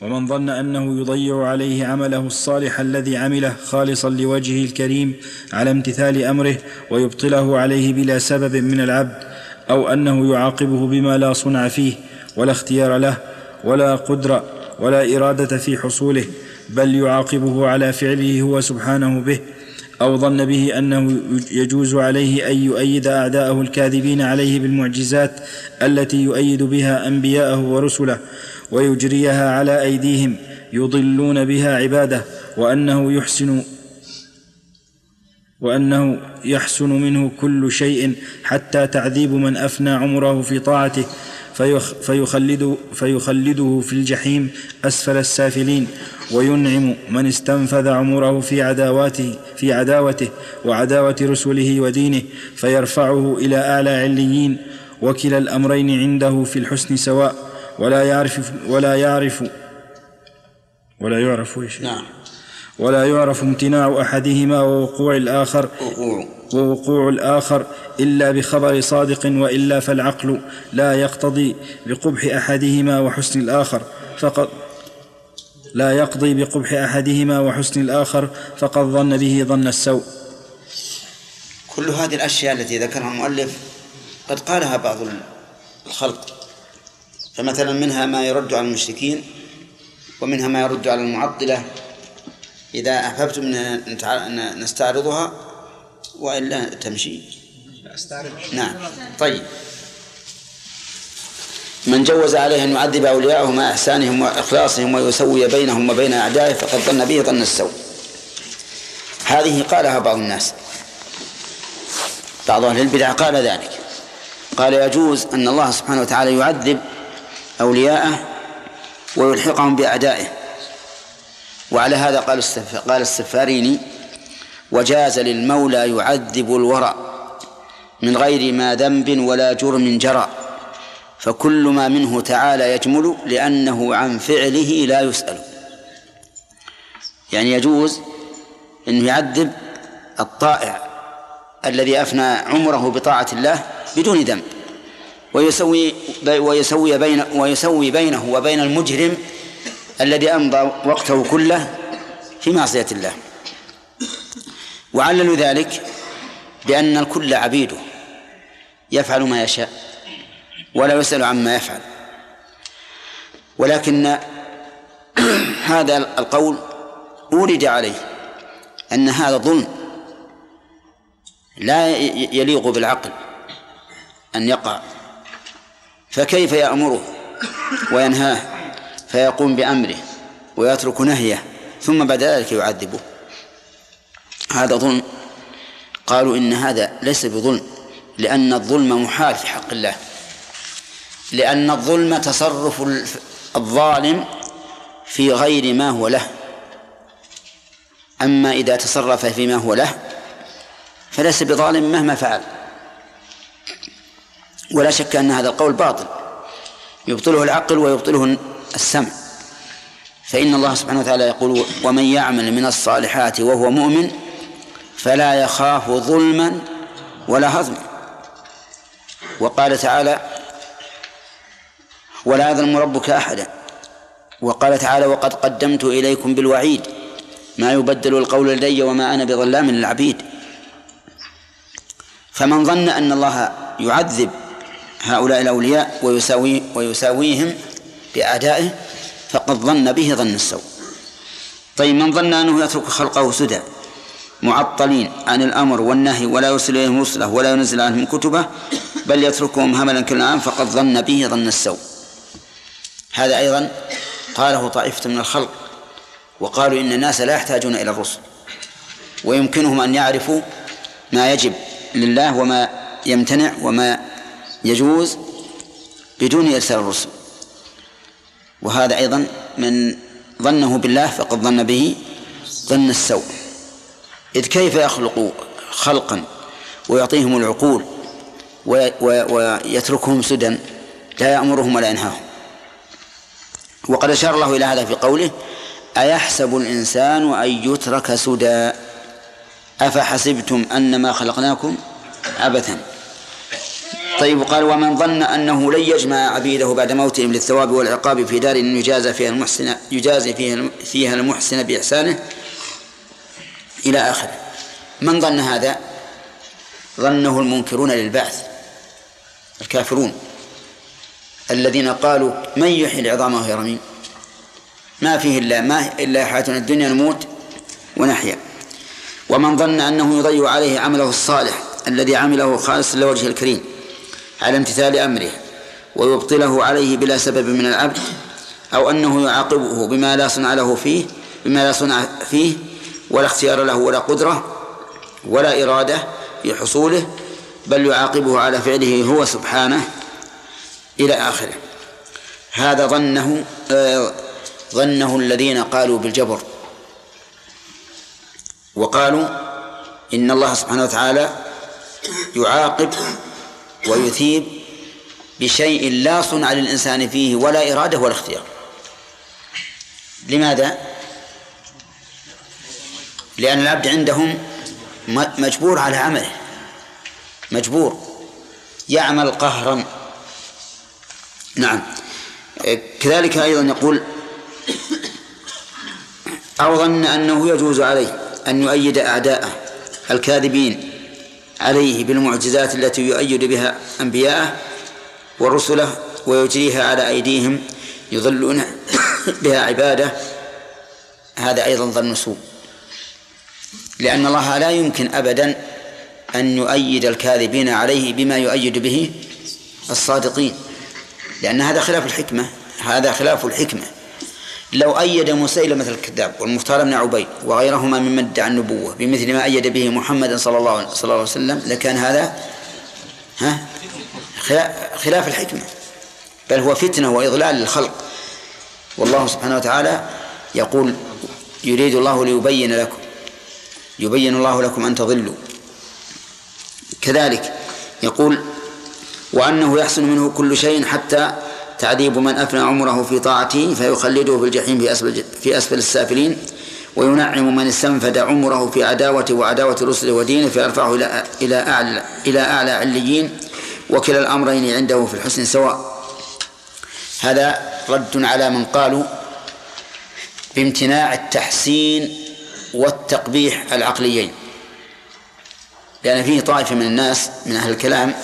ومن ظن أنه يضيع عليه عمله الصالح الذي عمله خالصا لوجهه الكريم على امتثال أمره ويبطله عليه بلا سبب من العبد أو أنه يعاقبه بما لا صنع فيه ولا اختيار له ولا قدره ولا إرادة في حصوله بل يعاقبه على فعله هو سبحانه به أو ظن به أنه يجوز عليه أن يؤيد أعداءه الكاذبين عليه بالمعجزات التي يؤيد بها أنبياءه ورسله ويجريها على أيديهم يضلون بها عباده وأنه يحسن وأنه يحسن منه كل شيء حتى تعذيب من أفنى عمره في طاعته فيخلده, فيخلده في الجحيم أسفل السافلين وينعم من استنفذ عمره في عداواته في عداوته وعداوة رسله ودينه فيرفعه إلى أعلى عليين وكلا الأمرين عنده في الحسن سواء. ولا يعرف ولا يعرف ولا يعرف إيش. نعم. ولا يعرف امتناع أحدهما ووقوع الآخر. وقوع. ووقوع الآخر إلا بخبر صادق وإلا فالعقل لا يقتضي بقبح أحدهما وحسن الآخر. فقد لا يقضي بقبح أحدهما وحسن الآخر فقد ظن به ظن السوء. كل هذه الأشياء التي ذكرها المؤلف قد قالها بعض الخلق. فمثلا منها ما يرد على المشركين ومنها ما يرد على المعطلة. إذا أحببتم أن نستعرضها وإلا تمشي. نعم. طيب. من جوز عليه أن يعذب أولياءه مع إحسانهم وإخلاصهم ويسوي بينهم وبين أعدائه فقد ظن به ظن السوء. هذه قالها بعض الناس. بعض أهل البدع قال ذلك. قال يجوز أن الله سبحانه وتعالى يعذب أولياءه ويلحقهم بأعدائه وعلى هذا قال قال السفاريني وجاز للمولى يعذب الورى من غير ما ذنب ولا جرم جرى فكل ما منه تعالى يجمل لأنه عن فعله لا يسأل. يعني يجوز أنه يعذب الطائع الذي أفنى عمره بطاعة الله بدون ذنب. ويسوي ويسوي بين ويسوي بينه وبين المجرم الذي أمضى وقته كله في معصية الله. وعللوا ذلك بأن الكل عبيده يفعل ما يشاء ولا يسأل عما يفعل. ولكن هذا القول أورد عليه أن هذا ظلم لا يليق بالعقل أن يقع. فكيف يأمره وينهاه؟ فيقوم بأمره ويترك نهيه ثم بعد ذلك يعذبه. هذا ظلم. قالوا إن هذا ليس بظلم لأن الظلم محال في حق الله. لأن الظلم تصرف الظالم في غير ما هو له. أما إذا تصرف فيما هو له فليس بظالم مهما فعل. ولا شك أن هذا القول باطل. يبطله العقل ويبطله السمع. فإن الله سبحانه وتعالى يقول ومن يعمل من الصالحات وهو مؤمن فلا يخاف ظلما ولا هضما. وقال تعالى ولا يظلم ربك أحدا. وقال تعالى وقد قدمت إليكم بالوعيد. ما يبدل القول لدي وما أنا بظلام للعبيد. فمن ظن أن الله يعذب هؤلاء الأولياء ويساوي ويساويهم بأعدائه فقد ظن به ظن السوء. طيب من ظن أنه يترك خلقه سدى معطلين عن الأمر والنهي ولا يرسل إليهم رسله ولا ينزل عنهم كتبه بل يتركهم هملا كالأنعام فقد ظن به ظن السوء. هذا أيضا قاله طائفة من الخلق وقالوا إن الناس لا يحتاجون إلى الرسل ويمكنهم أن يعرفوا ما يجب لله وما يمتنع وما يجوز بدون إرسال الرسل. وهذا أيضا من ظنه بالله فقد ظن به ظن السوء. إذ كيف يخلق خلقا ويعطيهم العقول ويتركهم سدى لا يأمرهم ولا ينهاهم؟ وقد أشار الله إلى هذا في قوله أيحسب الإنسان أن يترك سدى؟ طيب قال ومن ظن أنه لن يجمع عبيده بعد موتهم للثواب والعقاب في دار يجازى فيها المحسن يجازي فيها فيها المحسن بإحسانه إلى آخره. من ظن هذا؟ ظنه المنكرون للبعث الكافرون الذين قالوا من يحيي العظام وهي رميم؟ ما فيه إلا ما إلا حياتنا الدنيا نموت ونحيا. ومن ظن أنه يضيع عليه عمله الصالح الذي عمله خالصا لوجه الكريم. على امتثال أمره ويبطله عليه بلا سبب من العبد أو أنه يعاقبه بما لا صنع له فيه بما لا صنع فيه ولا اختيار له ولا قدرة ولا إرادة في حصوله بل يعاقبه على فعله هو سبحانه إلى آخره. هذا ظنه ظنه الذين قالوا بالجبر. وقالوا إن الله سبحانه وتعالى يعاقب ويثيب بشيء لا صنع للإنسان فيه ولا إرادة ولا اختيار. لماذا؟ لأن العبد عندهم مجبور على عمله. مجبور. يعمل قهرا. نعم. كذلك أيضا يقول أو ظن أنه يجوز عليه أن يؤيد أعداءه الكاذبين عليه بالمعجزات التي يؤيد بها أنبياءه ورسله ويجريها على أيديهم يضلون بها عباده. هذا أيضا ظن سوء. لأن الله لا يمكن أبدا أن يؤيد الكاذبين عليه بما يؤيد به الصادقين. لأن هذا خلاف الحكمة. هذا خلاف الحكمة. لو أيد مسيلمة الكذاب والمختار بن عبيد وغيرهما ممن ادعى النبوة بمثل ما أيد به محمد صلى الله صلى الله عليه وسلم لكان هذا ها؟ خلاف الحكمة. بل هو فتنة وإضلال للخلق. والله سبحانه وتعالى يقول يريد الله ليبين لكم يبين الله لكم أن تضلوا. كذلك يقول وأنه يحسن منه كل شيء حتى تعذيب من أفنى عمره في طاعته فيخلده في الجحيم في أسفل, في أسفل السافلين وينعم من استنفد عمره في عداوة وعداوة رسله ودينه فيرفعه إلى إلى أعلى إلى أعلى عليين وكلا الأمرين عنده في الحسن سواء. هذا رد على من قالوا بامتناع التحسين والتقبيح العقليين. لأن فيه طائفة من الناس من أهل الكلام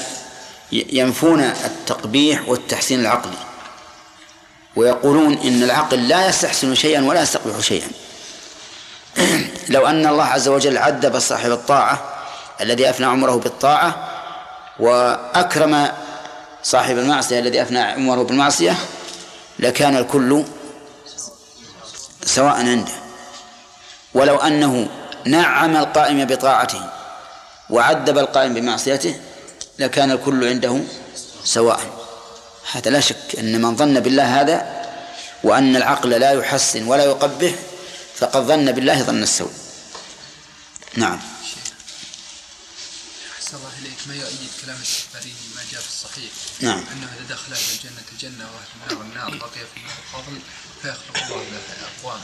ينفون التقبيح والتحسين العقلي ويقولون إن العقل لا يستحسن شيئا ولا يستقبح شيئا. لو أن الله عز وجل عذب صاحب الطاعة الذي أفنى عمره بالطاعة وأكرم صاحب المعصية الذي أفنى عمره بالمعصية لكان الكل سواء عنده. ولو أنه نعم القائم بطاعته وعذب القائم بمعصيته لكان الكل عنده سواء. هذا لا شك أن من ظن بالله هذا وأن العقل لا يحسن ولا يقبح فقد ظن بالله ظن السوء. نعم. أحسن الله إليك. ما يؤيد كلام السفاري ما جاء في الصحيح؟ نعم. أنه إذا دخل أهل الجنة الجنة وأهل النار النار بقي في النار فضل فيخلق الله له أقوام.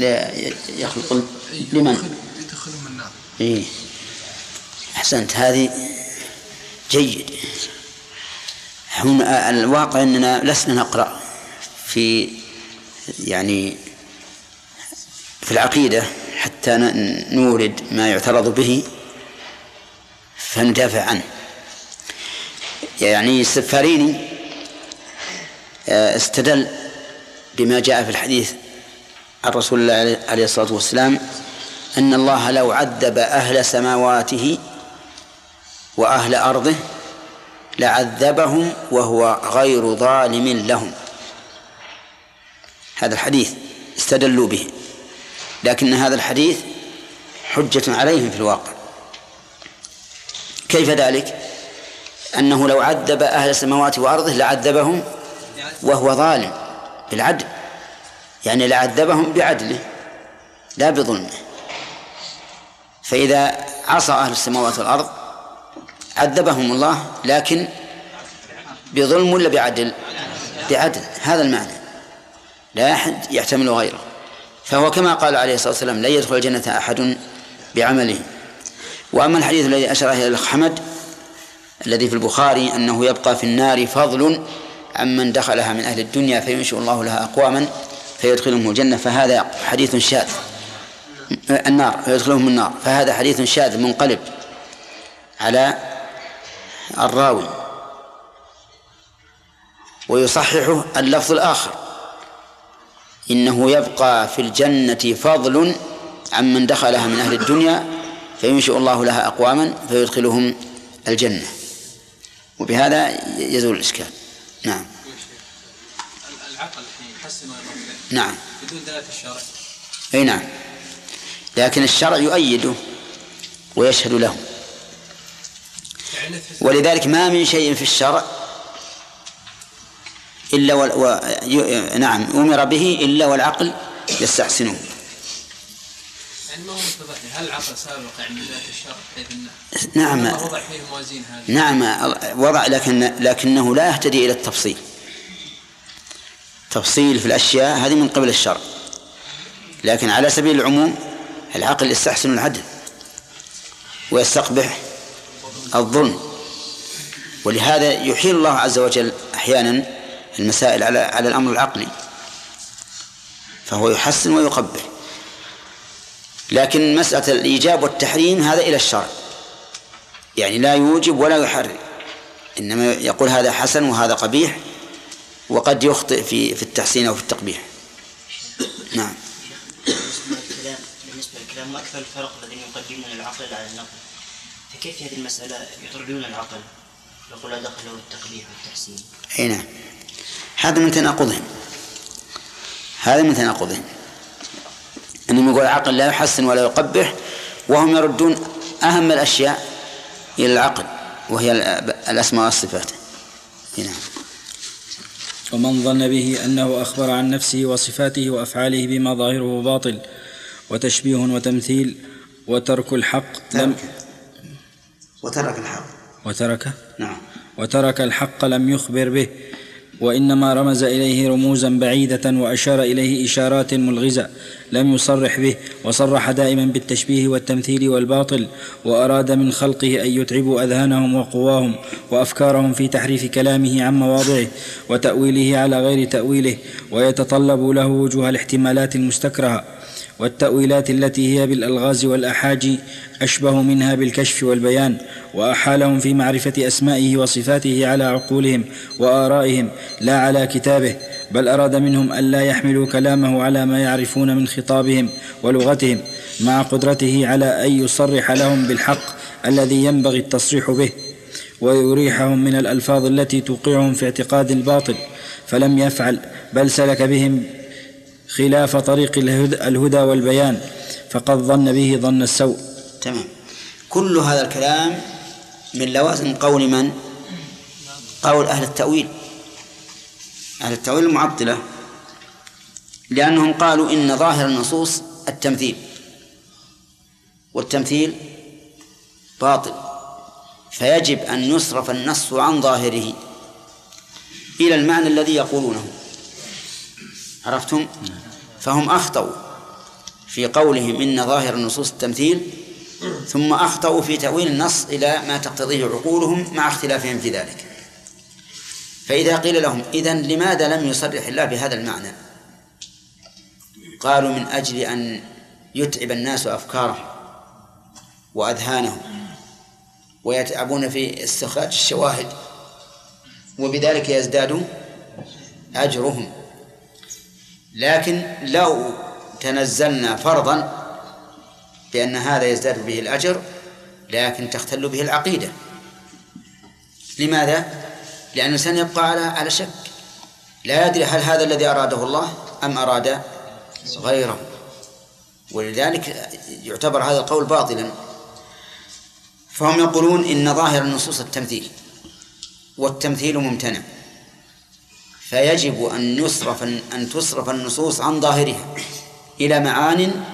لا يخلق لمن؟ يدخلهم النار. إيه. أحسنت. هذه جيد. هنا الواقع أننا لسنا نقرأ في يعني في العقيدة حتى نورد ما يعترض به فندافع عنه. يعني السفاريني آه، استدل بما جاء في الحديث عن رسول الله عليه الصلاة والسلام أن الله لو عذب أهل سماواته وأهل أرضه لعذبهم وهو غير ظالم لهم. هذا الحديث استدلوا به لكن هذا الحديث حجة عليهم في الواقع. كيف ذلك؟ أنه لو عذب أهل السماوات وأرضه لعذبهم وهو ظالم بالعدل يعني لعذبهم بعدله لا بظلمه. فإذا عصى أهل السماوات والأرض عذبهم الله لكن بظلم ولا بعدل؟ بعدل هذا المعنى. لا أحد يحتمل غيره. فهو كما قال عليه الصلاة والسلام لا يدخل الجنة أحد بعمله. وأما الحديث الذي أشار إليه الأخ حمد الذي في البخاري أنه يبقى في النار فضل عمن دخلها من أهل الدنيا فينشئ الله لها أقواما فيدخلهم الجنة فهذا حديث شاذ. النار فيدخلهم النار فهذا حديث شاذ منقلب على الراوي ويصححه اللفظ الآخر. إنه يبقى في الجنة فضل عمن دخلها من أهل الدنيا فينشئ الله لها أقواما فيدخلهم الجنة. وبهذا يزول الإشكال. نعم. العقل يحسن نعم. بدون دلالة الشرع. أي نعم. لكن الشرع يؤيده ويشهد له. ولذلك ما من شيء في الشرع إلا. و... ي... نعم أمر به إلا والعقل يستحسنه. يعني ما هو هل العقل سابق يعني الشرع حيث انه نعم. وضع فيه موازين هذه نعم وضع لكن لكنه لا يهتدي إلى التفصيل. تفصيل في الأشياء هذه من قبل الشرع. لكن على سبيل العموم العقل يستحسن العدل ويستقبح الظلم. ولهذا يحيل الله عز وجل أحيانا المسائل على على الأمر العقلي. فهو يحسن ويقبح لكن مسألة الإيجاب والتحريم هذا إلى الشرع يعني لا يوجب ولا يحرم. إنما يقول هذا حسن وهذا قبيح وقد يخطئ في في التحسين أو في التقبيح. نعم. بالنسبة للكلام للكلام وأكثر الفرق الذين يقدمون العقل على النقل. فكيف في هذه المسألة يطردون العقل؟ يقول لا دخل له التقبيح والتحسين. أي نعم. هذا من تناقضهم. هذا من تناقضهم. أنهم يقول العقل لا يحسن ولا يقبح وهم يردون أهم الأشياء إلى العقل وهي الأسماء والصفات. نعم. ومن ظن به أنه أخبر عن نفسه وصفاته وأفعاله بما ظاهره باطل وتشبيه وتمثيل وترك الحق لم وترك الحق. وترك؟ نعم. وترك الحق لم يخبر به وإنما رمز إليه رموزا بعيدة وأشار إليه إشارات ملغزة لم يصرح به وصرح دائما بالتشبيه والتمثيل والباطل وأراد من خلقه أن يتعبوا أذهانهم وقواهم وأفكارهم في تحريف كلامه عن مواضعه وتأويله على غير تأويله ويتطلب له وجوه الاحتمالات المستكرهة. والتأويلات التي هي بالألغاز والأحاجي أشبه منها بالكشف والبيان وأحالهم في معرفة أسمائه وصفاته على عقولهم وآرائهم لا على كتابه بل أراد منهم ألا يحملوا كلامه على ما يعرفون من خطابهم ولغتهم مع قدرته على أن يصرح لهم بالحق الذي ينبغي التصريح به ويريحهم من الألفاظ التي توقعهم في اعتقاد الباطل فلم يفعل بل سلك بهم خلاف طريق الهدى, والبيان فقد ظن به ظن السوء. تمام. كل هذا الكلام من لوازم قول من؟ قول أهل التأويل. أهل التأويل المعطلة لأنهم قالوا إن ظاهر النصوص التمثيل والتمثيل باطل فيجب أن يصرف النص عن ظاهره إلى المعنى الذي يقولونه. عرفتم؟ فهم أخطأوا في قولهم إن ظاهر النصوص التمثيل ثم أخطأوا في تأويل النص إلى ما تقتضيه عقولهم مع اختلافهم في ذلك. فإذا قيل لهم إذن لماذا لم يصرح الله بهذا المعنى؟ قالوا من أجل أن يتعب الناس أفكارهم وأذهانهم ويتعبون في استخراج الشواهد وبذلك يزداد أجرهم. لكن لو تنزلنا فرضا بأن هذا يزداد به الأجر لكن تختل به العقيدة. لماذا؟ لأن الإنسان يبقى على على شك. لا يدري هل هذا الذي أراده الله أم أراد غيره. ولذلك يعتبر هذا القول باطلا. فهم يقولون إن ظاهر النصوص التمثيل والتمثيل ممتنع. فيجب أن يصرف أن تصرف النصوص عن ظاهرها إلى معان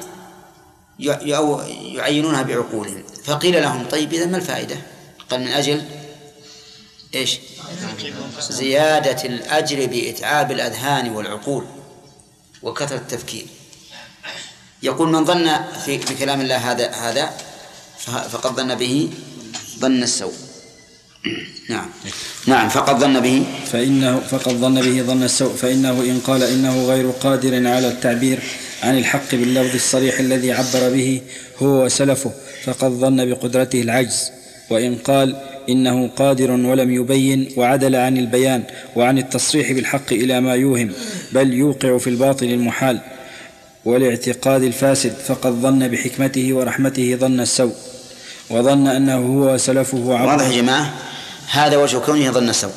يعينونها بعقولهم فقيل لهم طيب إذا ما الفائدة؟ قال من أجل إيش؟ زيادة الأجر بإتعاب الأذهان والعقول وكثرة التفكير يقول من ظن في بكلام الله هذا هذا فقد ظن به ظن السوء نعم. نعم فقد ظن به. فإنه فقد ظن به ظن السوء فإنه إن قال إنه غير قادر على التعبير عن الحق باللفظ الصريح الذي عبر به هو وسلفه فقد ظن بقدرته العجز. وإن قال إنه قادر ولم يبين وعدل عن البيان وعن التصريح بالحق إلى ما يوهم بل يوقع في الباطل المحال والاعتقاد الفاسد فقد ظن بحكمته ورحمته ظن السوء. وظن أنه هو وسلفه واضح يا جماعة؟ هذا وجه كونه ظن السوء.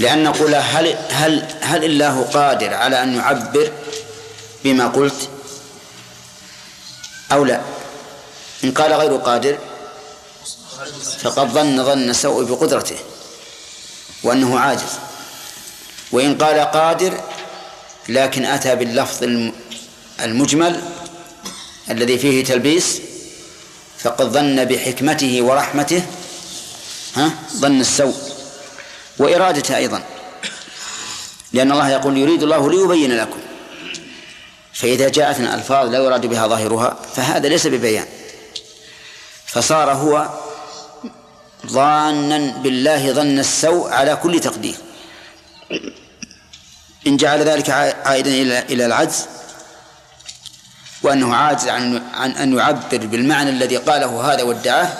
لأن نقول هل هل هل الله قادر على أن يعبر بما قلت أو لا؟ إن قال غير قادر فقد ظن ظن السوء بقدرته وأنه عاجز. وإن قال قادر لكن أتى باللفظ المجمل الذي فيه تلبيس فقد ظن بحكمته ورحمته ها؟ ظن السوء. وإرادته أيضا. لأن الله يقول يريد الله ليبين لكم. فإذا جاءتنا ألفاظ لا يراد بها ظاهرها فهذا ليس ببيان. فصار هو ظانا بالله ظن السوء على كل تقدير. إن جعل ذلك عائدا إلى إلى العجز وأنه عاجز عن عن أن يعبر بالمعنى الذي قاله هذا وادعاه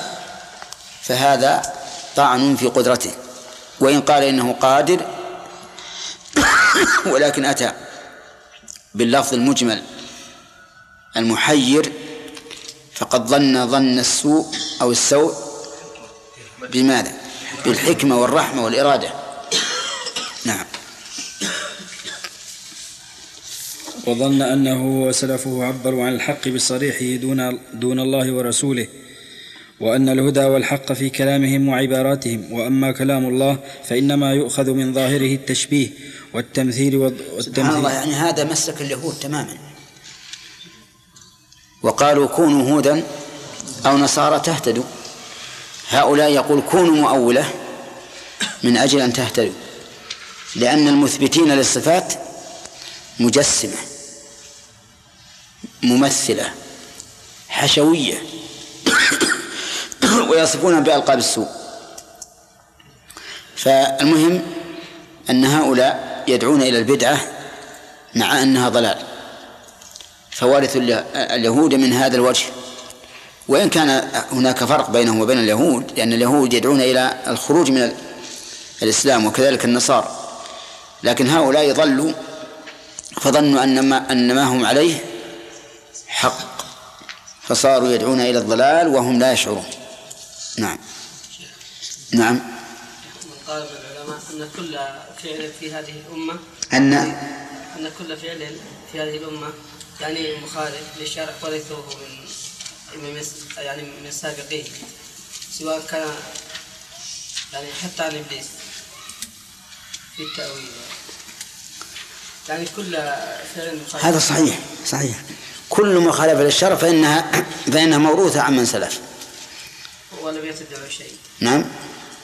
فهذا طعن في قدرته وإن قال إنه قادر ولكن أتى باللفظ المجمل المحير فقد ظن ظن السوء أو السوء بماذا؟ بالحكمة والرحمة والإرادة وظن أنه وسلفه عبروا عن الحق بصريحه دون دون الله ورسوله وأن الهدى والحق في كلامهم وعباراتهم وأما كلام الله فإنما يؤخذ من ظاهره التشبيه والتمثيل والتمثيل. سبحان الله يعني هذا مسلك اليهود تماما. وقالوا كونوا هودا أو نصارى تهتدوا. هؤلاء يقول كونوا مؤولة من أجل أن تهتدوا لأن المثبتين للصفات مجسمة. ممثلة حشوية ويصفونها بألقاب السوء. فالمهم أن هؤلاء يدعون إلى البدعة مع أنها ضلال. فوارث اليهود من هذا الوجه. وإن كان هناك فرق بينهم وبين اليهود لأن اليهود يدعون إلى الخروج من الإسلام وكذلك النصارى. لكن هؤلاء ضلوا فظنوا أن ما, أن ما هم عليه حق. فصاروا يدعون إلى الضلال وهم لا يشعرون. نعم. نعم. قال العلماء أن كل فعل في هذه الأمة أن أن كل فعل في هذه الأمة يعني مخالف للشرع ورثوه من من يعني من السابقين سواء كان يعني حتى عن إبليس في التأويل. يعني كل فعل مخالف. هذا صحيح صحيح. كل مخالفة للشرع فإنها فإنها موروثة عن من سلف ولم يتبع شيء. نعم.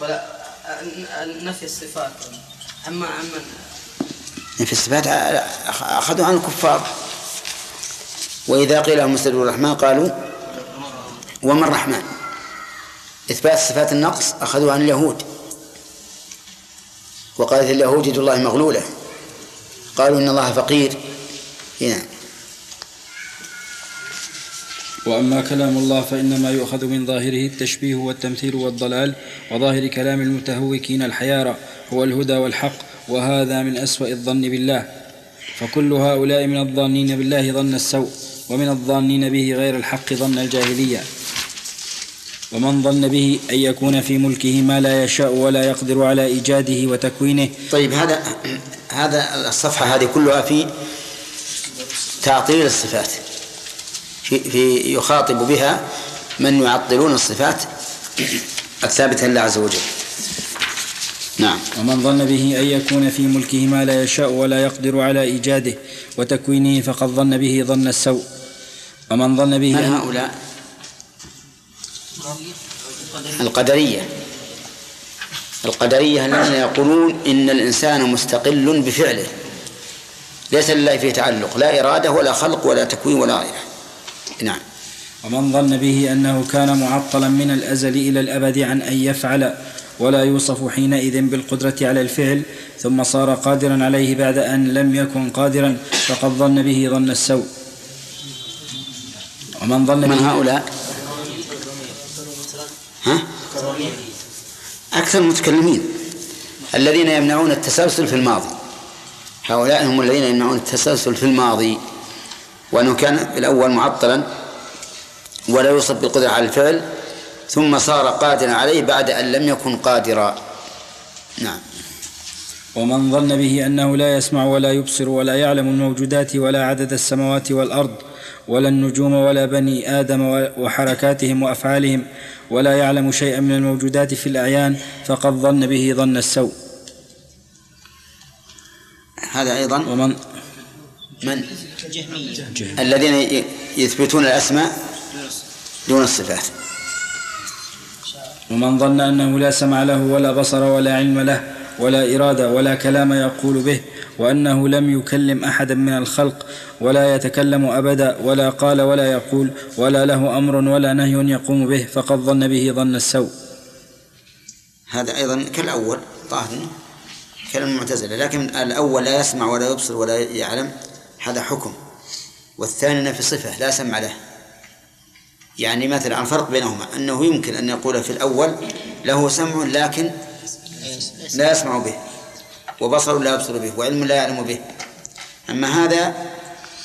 ولا نفي الصفات. أما عمن في الصفات أخذوا عن الكفار. وإذا قيل لهم استدعوا الرحمن قالوا وما الرحمن؟ إثبات صفات النقص أخذوا عن اليهود. وقالت اليهود يد الله مغلولة. قالوا إن الله فقير. هنا. وأما كلام الله فإنما يؤخذ من ظاهره التشبيه والتمثيل والضلال وظاهر كلام المتهوكين الحيارى هو الهدى والحق وهذا من أسوأ الظن بالله. فكل هؤلاء من الظانين بالله ظن السوء ومن الظانين به غير الحق ظن الجاهلية. ومن ظن به أن يكون في ملكه ما لا يشاء ولا يقدر على إيجاده وتكوينه. طيب هذا هذا الصفحة هذه كلها في تعطيل الصفات. في, في يخاطب بها من يعطلون الصفات الثابتة لله عز وجل. نعم. ومن ظن به أن يكون في ملكه ما لا يشاء ولا يقدر على إيجاده وتكوينه فقد ظن به ظن السوء. ومن ظن به من هؤلاء؟ القدرية. القدرية الذين يقولون إن الإنسان مستقل بفعله. ليس لله فيه تعلق لا إرادة ولا خلق ولا تكوين ولا غيره. نعم. ومن ظن به أنه كان معطلا من الأزل إلى الأبد عن أن يفعل ولا يوصف حينئذ بالقدرة على الفعل ثم صار قادرا عليه بعد أن لم يكن قادرا فقد ظن به ظن السوء. ومن ظن من هؤلاء؟ ها؟ أكثر المتكلمين الذين يمنعون التسلسل في الماضي. هؤلاء هم الذين يمنعون التسلسل في الماضي. وأنه كان في الأول معطلا ولا يوصف بالقدرة على الفعل ثم صار قادرا عليه بعد أن لم يكن قادرا. نعم. ومن ظن به أنه لا يسمع ولا يبصر ولا يعلم الموجودات ولا عدد السماوات والأرض ولا النجوم ولا بني آدم وحركاتهم وأفعالهم ولا يعلم شيئا من الموجودات في الأعيان فقد ظن به ظن السوء. هذا أيضا. ومن من؟ الذين يثبتون الأسماء دون الصفات. ومن ظن أنه لا سمع له ولا بصر ولا علم له ولا إرادة ولا كلام يقول به وأنه لم يكلم أحدا من الخلق ولا يتكلم أبدا ولا قال ولا يقول ولا له أمر ولا نهي يقوم به فقد ظن به ظن السوء. هذا أيضا كالأول ظاهر كلام المعتزلة لكن الأول لا يسمع ولا يبصر ولا يعلم. هذا حكم. والثاني نفي صفة لا سمع له. يعني مثلا الفرق بينهما أنه يمكن أن يقول في الأول له سمع لكن لا يسمع به وبصر لا يبصر به وعلم لا يعلم به. أما هذا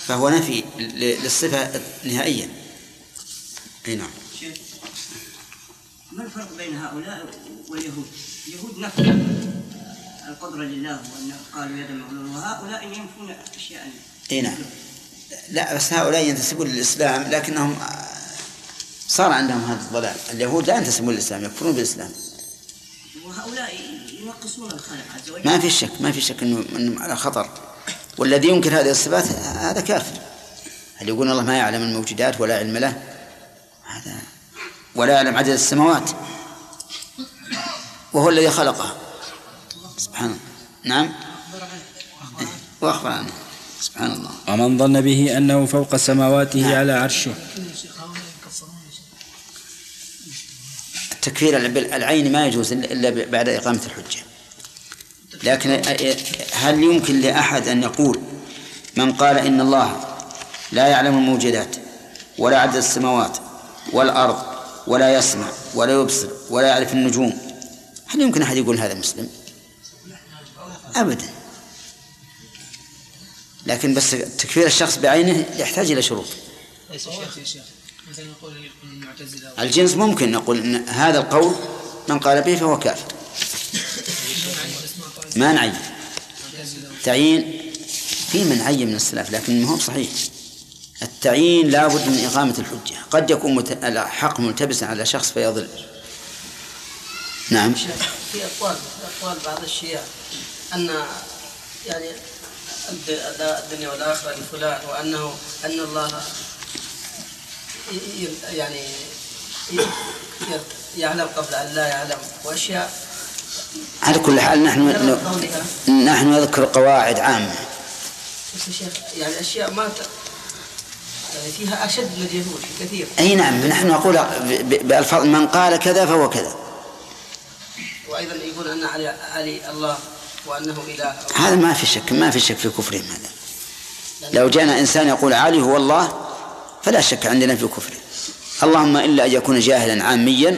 فهو نفي للصفة نهائيا. أي نعم. ما الفرق بين هؤلاء واليهود؟ اليهود نفوا القدرة لله وأن قالوا يد مغلول وهؤلاء ينفون أشياء. اي نعم. لا بس هؤلاء ينتسبون للإسلام لكنهم صار عندهم هذا الضلال. اليهود لا ينتسبون للإسلام يكفرون بالإسلام. وهؤلاء ينقصون الخالق عز وجل. ما في شك ما في شك إنه انهم على خطر. والذي ينكر هذه الصفات هذا كافر. هل يقول الله ما يعلم الموجودات ولا علم له؟ هذا ولا يعلم عدد السماوات. وهو الذي خلقها. سبحانه نعم. واخبر عنه سبحان الله. ومن ظن به أنه فوق سماواته على عرشه. التكفير بالعين ما يجوز إلا بعد إقامة الحجة. لكن هل يمكن لأحد أن يقول من قال إن الله لا يعلم الموجودات ولا عدد السماوات والأرض ولا يسمع ولا يبصر ولا يعرف النجوم؟ هل يمكن أحد يقول هذا مسلم؟ أبدا. لكن بس تكفير الشخص بعينه يحتاج إلى شروط. ليس شيخ يا شيخ مثلا يقول المعتزلة الجنس ممكن نقول إن هذا القول من قال به فهو كافر. ما نعين تعيين في من عين من السلف لكن ما هو صحيح. التعيين لابد من إقامة الحجة. قد يكون مت... الحق ملتبسا على شخص فيضل. نعم. في أقوال في أقوال بعض الشيعة أن يعني الدنيا والآخرة لفلان وأنه أن الله يعني يعلم قبل أن لا يعلم وأشياء على كل حال نحن نحن نذكر قواعد عامة بس يا شيخ يعني أشياء ما. يعني فيها أشد من اليهود كثير أي نعم نحن نقول. بألفاظ من قال كذا فهو كذا وأيضا يقول أن علي, علي الله وأنه إله هذا ما في شك ما في شك في كفرهم هذا. لو جاءنا إنسان يقول علي هو الله فلا شك عندنا في كفره. اللهم إلا أن يكون جاهلا عاميا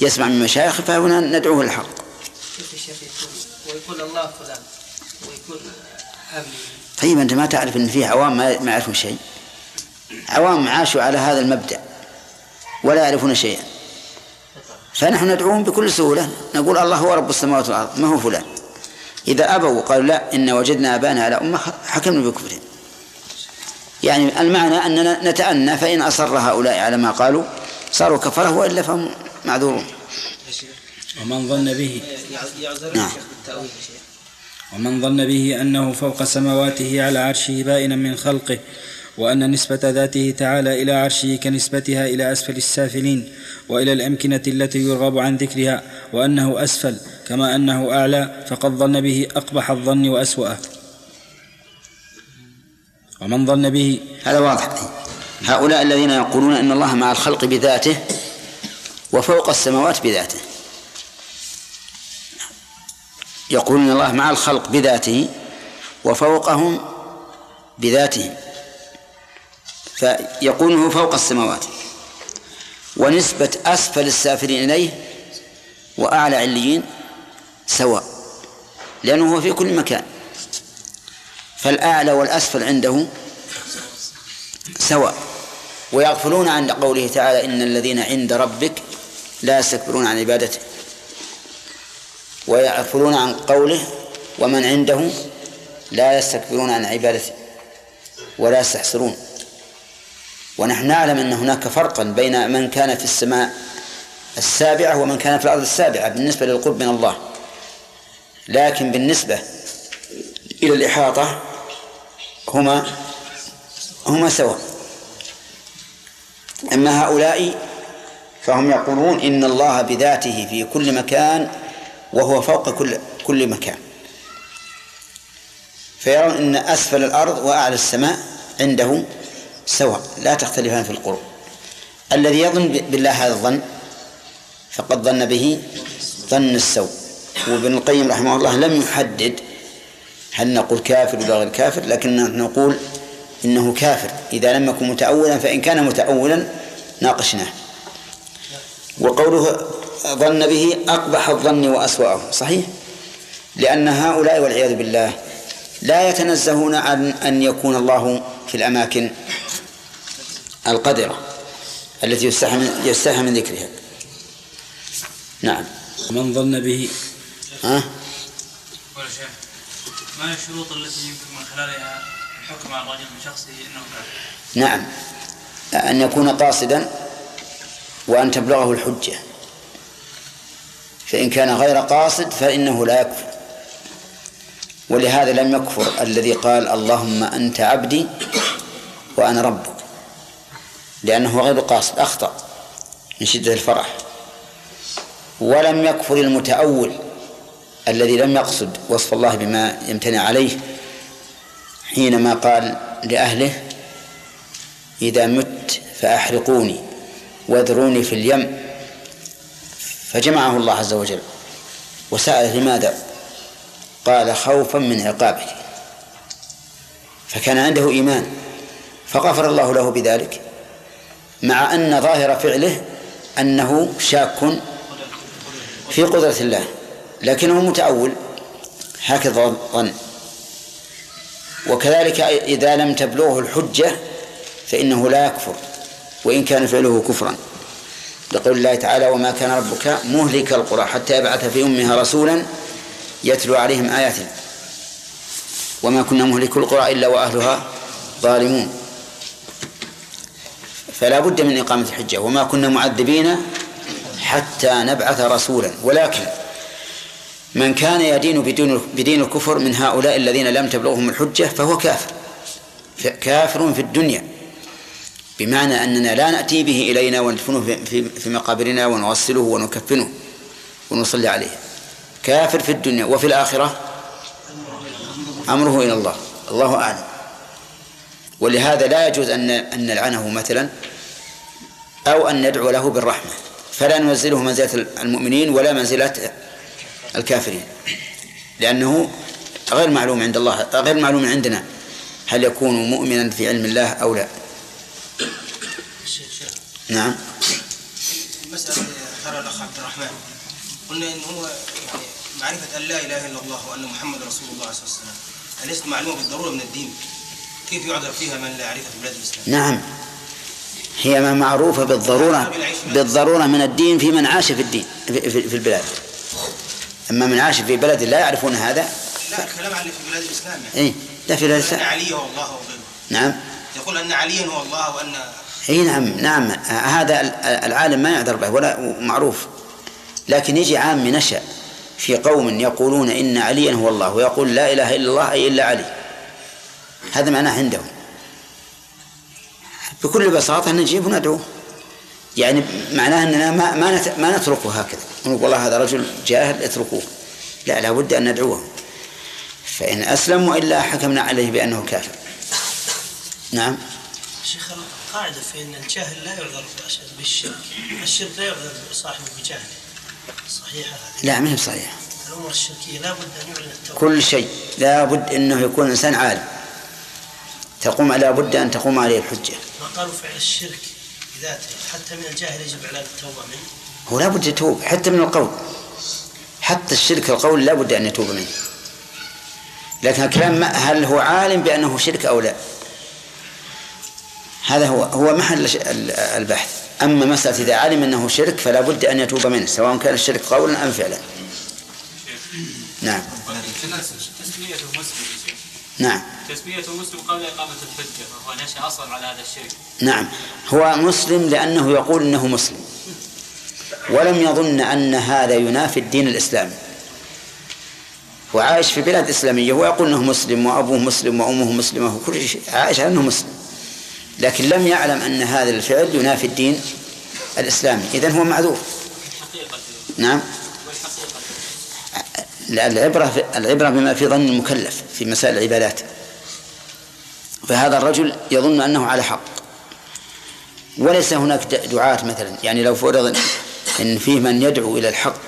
يسمع من مشايخ فهنا ندعوه الحق كيف الشيخ يكون ويقول الله فلان ويكون عامي طيب أنت ما تعرف أن فيه عوام ما ما يعرفون شيء. عوام عاشوا على هذا المبدأ ولا يعرفون شيئا. فنحن ندعوهم بكل سهولة. نقول الله هو رب السماوات والأرض ما هو فلان. إذا أبوا وقالوا لا إن وجدنا آباءنا على أمة حكمنا بكفرهم يعني المعنى أننا نتأنى فإن أصر هؤلاء على ما قالوا صاروا كفرة وإلا فهم معذورون ومن ظن به نعم. ومن ظن به أنه فوق سماواته على عرشه بائنا من خلقه وأن نسبة ذاته تعالى إلى عرشه كنسبتها إلى أسفل السافلين وإلى الأمكنة التي يرغب عن ذكرها وأنه أسفل كما أنه أعلى فقد ظن به أقبح الظن وأسوأه. ومن ظن به هذا واضح. هؤلاء الذين يقولون إن الله مع الخلق بذاته وفوق السماوات بذاته. يقولون الله مع الخلق بذاته وفوقهم بذاته. فيقول هو فوق السماوات. ونسبة أسفل السافلين إليه وأعلى عليين سواء لأنه هو في كل مكان. فالأعلى والأسفل عنده سواء. ويغفلون عن قوله تعالى إن الذين عند ربك لا يستكبرون عن عبادته. ويغفلون عن قوله ومن عنده لا يستكبرون عن عبادته ولا يستحسرون. ونحن نعلم أن هناك فرقا بين من كان في السماء السابعة ومن كان في الأرض السابعة بالنسبة للقرب من الله. لكن بالنسبة إلى الإحاطة هما هما سواء. أما هؤلاء فهم يقولون إن الله بذاته في كل مكان وهو فوق كل كل مكان. فيرون أن أسفل الأرض وأعلى السماء عنده سواء لا تختلفان في القرب الذي يظن بالله هذا الظن فقد ظن به ظن السوء. وابن القيم رحمه الله لم يحدد هل نقول كافر ولا غير كافر لكن نقول إنه كافر. إذا لم يكن متأولا فإن كان متأولا ناقشناه. وقوله ظن به أقبح الظن وأسوأه صحيح؟ لأن هؤلاء والعياذ بالله لا يتنزهون عن أن يكون الله في الأماكن القدرة التي يستحى من, يستحى من ذكرها. نعم. من ظن به ها؟ ولا شيخ ما هي الشروط التي يمكن من خلالها الحكم على الرجل بشخصه إنه كافر؟ نعم. أن يكون قاصدا وأن تبلغه الحجة. فإن كان غير قاصد فإنه لا يكفر. ولهذا لم يكفر الذي قال اللهم أنت عبدي وأنا ربك. لأنه غير قاصد أخطأ من شدة الفرح. ولم يكفر المتأول الذي لم يقصد وصف الله بما يمتنع عليه حينما قال لأهله إذا مت فأحرقوني واذروني في اليم. فجمعه الله عز وجل وسأل لماذا؟ قال خوفا من عقابك. فكان عنده إيمان فغفر الله له بذلك مع أن ظاهر فعله أنه شاك في قدرة الله. لكنه متأول. هكذا ظن. وكذلك إذا لم تبلغه الحجة فإنه لا يكفر وإن كان فعله كفرا. لقول الله تعالى وما كان ربك مهلك القرى حتى يبعث في أمها رسولا يتلو عليهم آياتنا. وما كنا مهلك القرى إلا وأهلها ظالمون. فلا بد من إقامة الحجة. وما كنا معذبين حتى نبعث رسولا. ولكن من كان يدين بدين بدين الكفر من هؤلاء الذين لم تبلغهم الحجة فهو كافر. كافر في الدنيا. بمعنى أننا لا نأتي به إلينا وندفنه في, مقابرنا ونغسله ونكفنه ونصلي عليه. كافر في الدنيا. وفي الآخرة أمره إلى الله. الله أعلم. ولهذا لا يجوز أن أن نلعنه مثلا أو أن ندعو له بالرحمة. فلا ننزله منزلة المؤمنين ولا منزلة الكافرين. لأنه غير معلوم عند الله غير معلوم عندنا هل يكون مؤمنا في علم الله أو لا. نعم. المسألة ذكرها الأخ عبد الرحمن قلنا إن هو يعني معرفة أن لا إله إلا الله وأن محمد رسول الله صلى الله عليه وسلم. أليست معلومة بالضرورة من الدين؟ كيف يعذر فيها من لا يعرفها في بلاد الإسلام؟ نعم. هي ما معروفة بالضرورة بالضرورة من الدين في من عاش في الدين في البلاد. أما من عاش في بلد لا يعرفون هذا. لا الكلام عن في بلاد الإسلام يعني. إيه لا في بلاد أن الإسلام. علي هو الله وغيره. نعم. يقول أن عليا هو الله وأن اي نعم نعم. هذا العالم ما يعذر به ولا معروف. لكن يجي عام نشأ في قوم يقولون إن عليا هو الله ويقول لا إله إلا الله أي إلا علي. هذا معناه عندهم. بكل بساطة نجيب وندعوه يعني معناه أننا ما ما ما نتركه هكذا. نقول والله هذا رجل جاهل اتركوه. لا لابد أن ندعوه. فإن أسلم وإلا حكمنا عليه بأنه كافر. نعم. شيخ القاعدة في أن الجاهل لا يعذر بالشرك الشرك لا يعذر صاحبه بجهله. صحيحة هذه لا ما هي صحيح الأمور الشركية لابد أن يعلن التوبة كل شيء لابد أنه يكون إنسان عالم. تقوم لابد أن تقوم عليه الحجة. ما قالوا فعل الشرك؟ بذاته حتى من الجاهل يجب إعلان التوبة منه. هو لابد يتوب حتى من القول. حتى الشرك القول لابد أن يتوب منه. لكن الكلام هل هو عالم بأنه شرك أو لا؟ هذا هو هو محل البحث. أما مسألة إذا علم أنه شرك فلا بد أن يتوب منه سواء كان الشرك قولا أم فعلا. نعم. تسميته مسلم. نعم. تسميته مسلم قبل إقامة الحجة وهو نشأ أصلا على هذا الشرك. نعم. هو مسلم لأنه يقول أنه مسلم. ولم يظن أن هذا ينافي الدين الإسلامي. هو عايش في بلاد إسلامية ويقول أنه مسلم وأبوه مسلم وأمه مسلمة وكل شيء. عايش على أنه مسلم. لكن لم يعلم أن هذا الفعل ينافي الدين الإسلامي. إذن هو معذور. نعم. العبرة العبرة بما في ظن المكلف في مسائل العبادات. فهذا الرجل يظن أنه على حق. وليس هناك دعاة مثلا. يعني لو فرض أن فيه من يدعو إلى الحق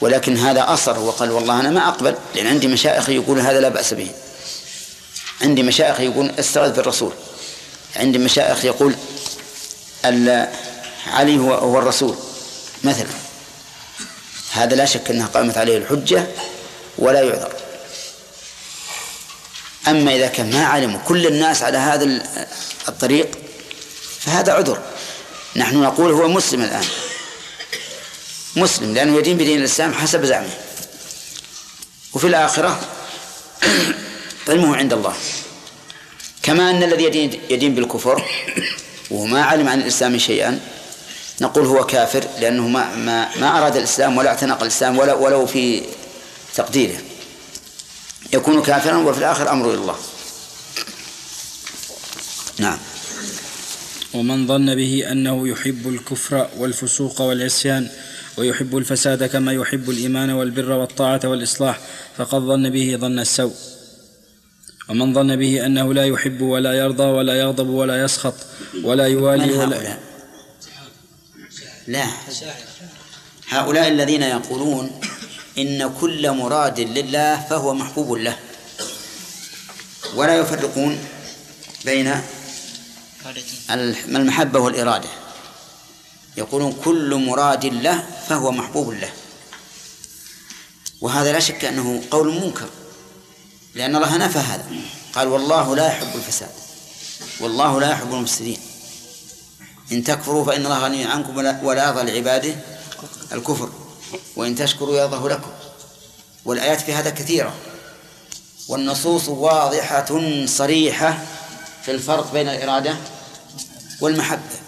ولكن هذا أصر وقال والله أنا ما أقبل لأن عندي مشايخ يقول هذا لا بأس به. عندي مشايخ يقول استغذ بالرسول عندي مشايخ يقول علي هو الرسول مثلا. هذا لا شك أنها قامت عليه الحجة ولا يعذر. أما إذا كان ما علم كل الناس على هذا ال- الطريق فهذا عذر. نحن نقول هو مسلم الآن. مسلم لأنه يدين بدين الإسلام حسب زعمه. وفي الآخرة علمه عند الله. كما أن الذي يدين, يدين بالكفر وما علم عن الإسلام شيئا نقول هو كافر لأنه ما ما ما أراد الإسلام ولا اعتنق الإسلام ولا ولو في تقديره. يكون كافرا وفي الآخر أمره إلى الله. نعم. ومن ظن به أنه يحب الكفر والفسوق والعصيان ويحب الفساد كما يحب الإيمان والبر والطاعة والإصلاح فقد ظن به ظن السوء. ومن ظن به أنه لا يحب ولا يرضى ولا يغضب ولا يسخط ولا يوالي ولا لا. هؤلاء الذين يقولون إن كل مراد لله فهو محبوب له. ولا يفرقون بين المحبة والإرادة. يقولون كل مراد له فهو محبوب له. وهذا لا شك أنه قول منكر لأن الله نفى هذا. قال والله لا يحب الفساد والله لا يحب المفسدين. إن تكفروا فإن الله غني عنكم ولا يرضى لعباده الكفر وإن تشكروا يرضه لكم. والآيات في هذا كثيرة. والنصوص واضحة صريحة في الفرق بين الإرادة والمحبة.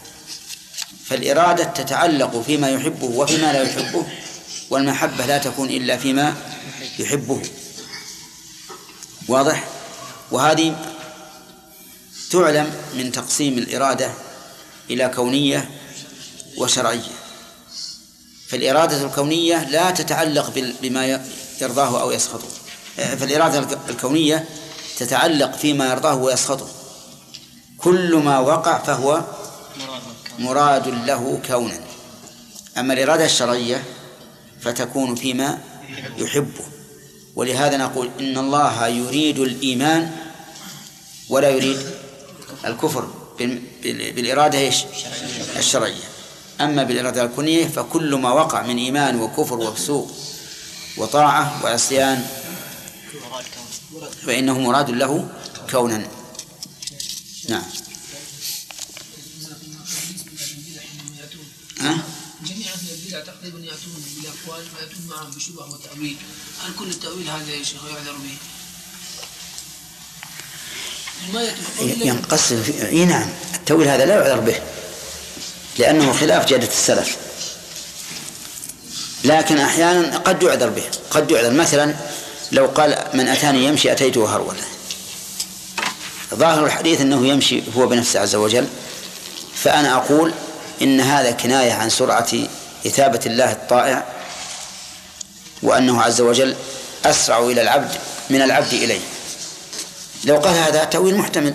فالإرادة تتعلق فيما يحبه وفيما لا يحبه والمحبة لا تكون إلا فيما يحبه. واضح؟ وهذه تعلم من تقسيم الإرادة إلى كونية وشرعية. فالإرادة الكونية لا تتعلق بما يرضاه أو يسخطه. فالإرادة الك- الكونية تتعلق فيما يرضاه ويسخطه. كل ما وقع فهو مراد له كونا. أما الإرادة الشرعية فتكون فيما يحبه. ولهذا نقول إن الله يريد الإيمان ولا يريد الكفر. بالإرادة إيش؟ الشرعية أما بالإرادة الكونية فكل ما وقع من إيمان وكفر وفسوق وطاعة وعصيان فإنه مراد له كونا نعم ها؟ جميع أهل البدع تقريبا يأتون بالاقوال وياتون معهم بشبه وتأويل هل كل التأويل هذا يا شيخ يعذر به؟ ما يأتي بقول لك ينقسم في... اي نعم. التأويل هذا لا يعذر به لأنه خلاف جادة السلف. لكن أحيانا قد يعذر به قد يعذر. مثلا لو قال من أتاني يمشي أتيته هرولا ظاهر الحديث أنه يمشي هو بنفسه عز وجل. فأنا أقول إن هذا كناية عن سرعة إثابة الله الطائع وأنه عز وجل أسرع إلى العبد من العبد إليه. لو قال هذا تأويل محتمل.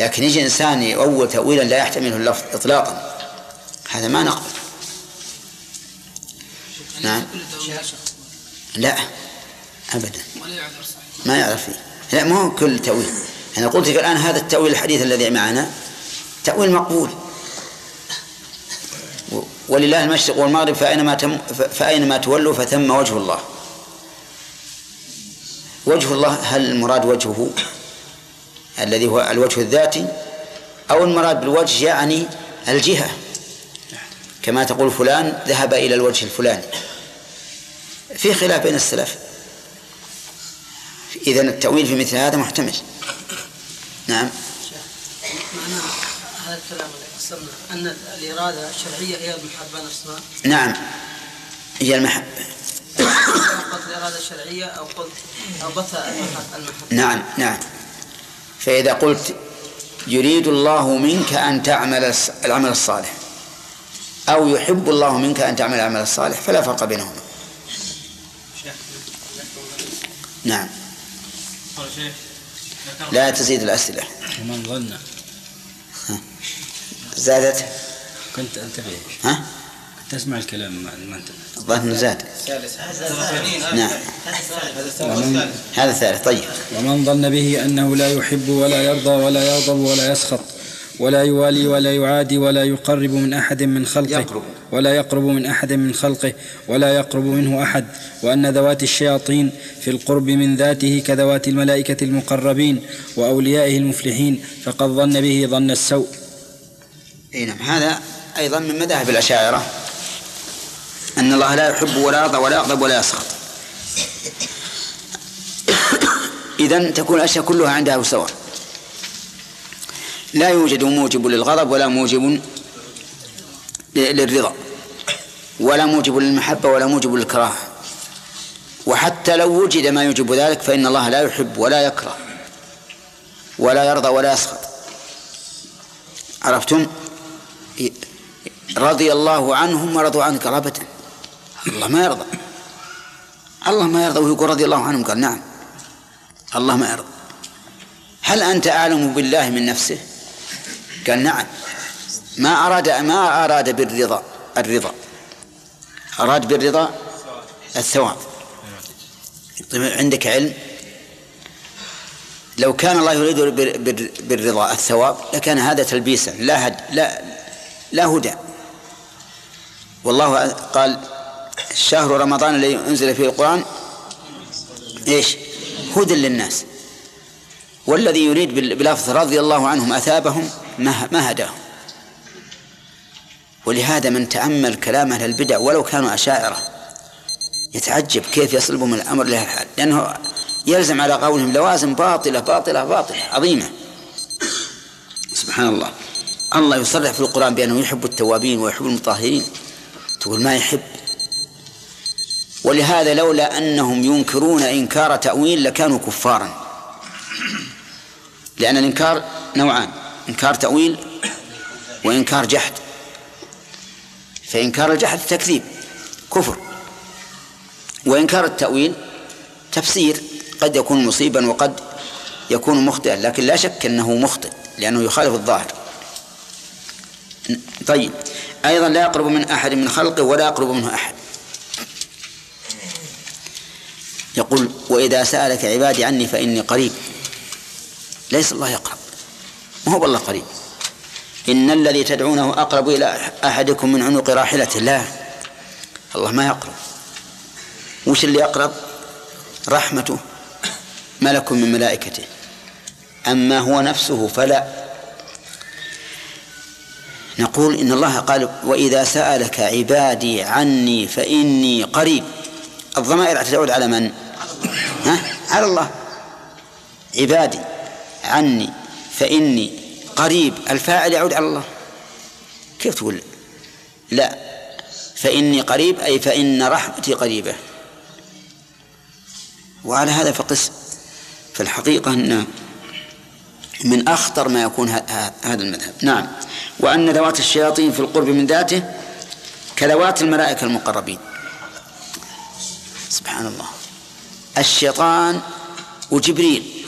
لكن يجي إنسان يؤول تأويلا لا يحتمله اللفظ إطلاقا. هذا ما نقبل. نعم. لا. أبدا. ما يعرف فيه. لا مو كل تأويل. أنا قلت لك الآن هذا التأويل الحديث الذي معنا. تأويل مقبول. ولله المشرق والمغرب فأينما تم فأينما تولوا فثم وجه الله. وجه الله هل المراد وجهه الذي هو الوجه الذاتي؟ أو المراد بالوجه يعني الجهة. كما تقول فلان ذهب إلى الوجه الفلاني. في خلاف بين السلف. إذا التأويل في مثل هذا محتمل. نعم. معنى هذا الكلام اللي قسمنا أن الإرادة الشرعية هي المحبة نفسها. نعم. هي المحبة الشرعية أو قلت أو بث المحبة نعم نعم. فإذا قلت يريد الله منك أن تعمل العمل الصالح أو يحب الله منك أن تعمل العمل الصالح فلا فرق بينهما. نعم. قال شيخ ذكر لا تزيد الأسئلة. ومن ظن. زادت؟ كنت أنتبه. ها؟ كنت اسمع الكلام ما ما انتبه الظن زاد. هذا نعم. هذا الثالث. طيب. ومن ظن به أنه لا يحب ولا يرضى ولا يغضب ولا يسخط ولا يوالي ولا يعادي ولا يقرب من أحد من خلقه يقرب. ولا يقرب من أحد من خلقه ولا يقرب منه أحد. وأن ذوات الشياطين في القرب من ذاته كذوات الملائكة المقربين وأوليائه المفلحين. فقد ظن به ظن السوء. إي نعم. هذا أيضا من مذاهب الأشاعرة. أن الله لا يحب ولا يرضى ولا يغضب ولا يسخط. اذا تكون الأشياء كلها عندها سواء لا يوجد موجب للغضب ولا موجب للرضا ولا موجب للمحبة ولا موجب للكراهة. وحتى لو وجد ما يوجب ذلك فإن الله لا يحب ولا يكره ولا يرضى ولا يسخط. عرفتم؟ رضي الله عنهم ورضوا عنك ابدا الله ما يرضى. الله ما يرضى. ويقول رضي الله عنهم قال نعم. الله ما يرضى. هل أنت أعلم بالله من نفسه؟ قال نعم. ما أراد ما أراد بالرضا الرضا. أراد بالرضا الثواب. طيب عندك علم؟ لو كان الله يريد بال- بال- بالرضا الثواب لكان هذا تلبيسا. لا هد لا لا هدى. والله قال شهر رمضان الذي أنزل فيه القرآن إيش؟ هدى للناس. والذي يريد بلفظ رضي الله عنهم أثابهم ما هداهم. ولهذا من تأمل كلام أهل البدع ولو كانوا أشاعرة يتعجب كيف يصلبهم الأمر لهذا الحال. لأنه يلزم على قولهم لوازم باطلة باطلة باطلة عظيمة. سبحان الله. الله يصرح في القرآن بأنه يحب التوابين ويحب المطهرين. تقول ما يحب؟ ولهذا لولا أنهم ينكرون إنكار تأويل لكانوا كفارا. لأن الإنكار نوعان إنكار تأويل وإنكار جحد. فإنكار الجحد تكذيب كفر. وإنكار التأويل تفسير قد يكون مصيبا وقد يكون مخطئا لكن لا شك أنه مخطئ لأنه يخالف الظاهر. طيب أيضا لا يقرب من أحد من خلقه ولا يقرب منه أحد. يقول وإذا سألك عبادي عني فإني قريب. ليس الله يقرب. ما هو والله قريب؟ إن الذي تدعونه أقرب إلى أحدكم من عنق راحلته. لا. الله ما يقرب. وش اللي يقرب رحمته. ملك من ملائكته. أما هو نفسه فلا. نقول إن الله قال وإذا سألك عبادي عني فإني قريب. الضمائر تعود على من؟ ها؟ على الله. عبادي عني فإني قريب. الفاعل يعود على الله. كيف تقول؟ لا. فإني قريب أي فإن رحمتي قريبة. وعلى هذا فقس. في الحقيقة أن من أخطر ما يكون هذا المذهب. نعم. وأن ذوات الشياطين في القرب من ذاته كذوات الملائكة المقربين. سبحان الله. الشيطان وجبريل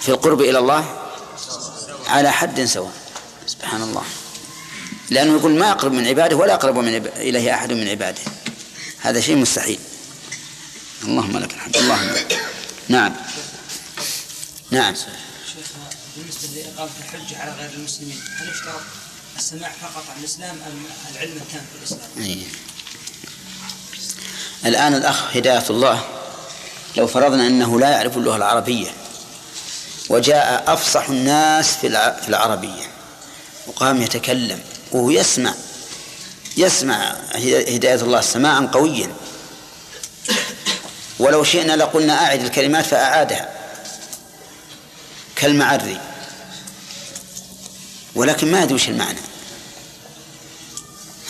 في القرب إلى الله على حد سواء. سبحان الله. لأنه يقول ما أقرب من عباده ولا أقرب من عب... إليه أحد من عباده. هذا شيء مستحيل. اللهم لك الحمد. اللهم نعم. نعم. شيخ بالنسبة لاقامه الحجه على غير المسلمين هل يشترط السماع فقط عن الإسلام أم العلم التام في الإسلام؟ أي. الآن الأخ هداية الله. لو فرضنا أنه لا يعرف اللغة العربية وجاء أفصح الناس في الع- في العربية وقام يتكلم وهو يسمع يسمع هدا- هداية الله سماعا قويا. ولو شئنا لقلنا أعد الكلمات فأعادها. كالمعري. ولكن ما أدري وش المعنى.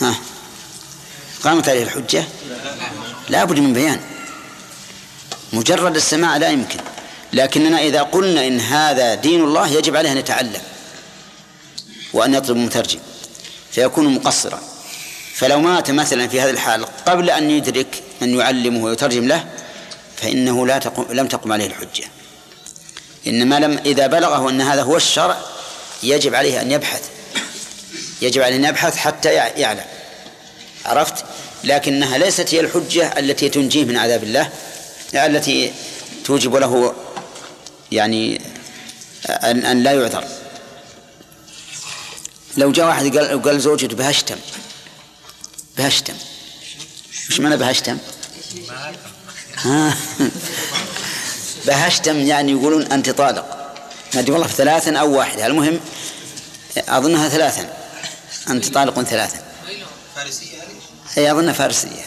ها؟ قامت عليه الحجة؟ لا بد من بيان. مجرد السماع لا يمكن. لكننا إذا قلنا إن هذا دين الله يجب عليه أن يتعلم وأن يطلب مترجم فيكون مقصرا. فلو مات مثلا في هذه الحال قبل أن يدرك من يعلمه ويترجم له فإنه لا تقم لم تقم عليه الحجة. إنما لم إذا بلغه أن هذا هو الشرع يجب عليه أن يبحث. يجب عليه أن يبحث حتى يع- يعلم. عرفت؟ لكنها ليست هي الحجة التي تنجيه من عذاب الله التي توجب له يعني أن, أن لا يعذر. لو جاء واحد قال قال زوجته بهشتم بهشتم. وش معنى بهشتم؟ بهشتم يعني يقولون أنت طالق. ما أدري والله ثلاثا أو واحدة. المهم أظنها ثلاثا. أنت طالق ثلاثا. فارسية. هي أظنها فارسية.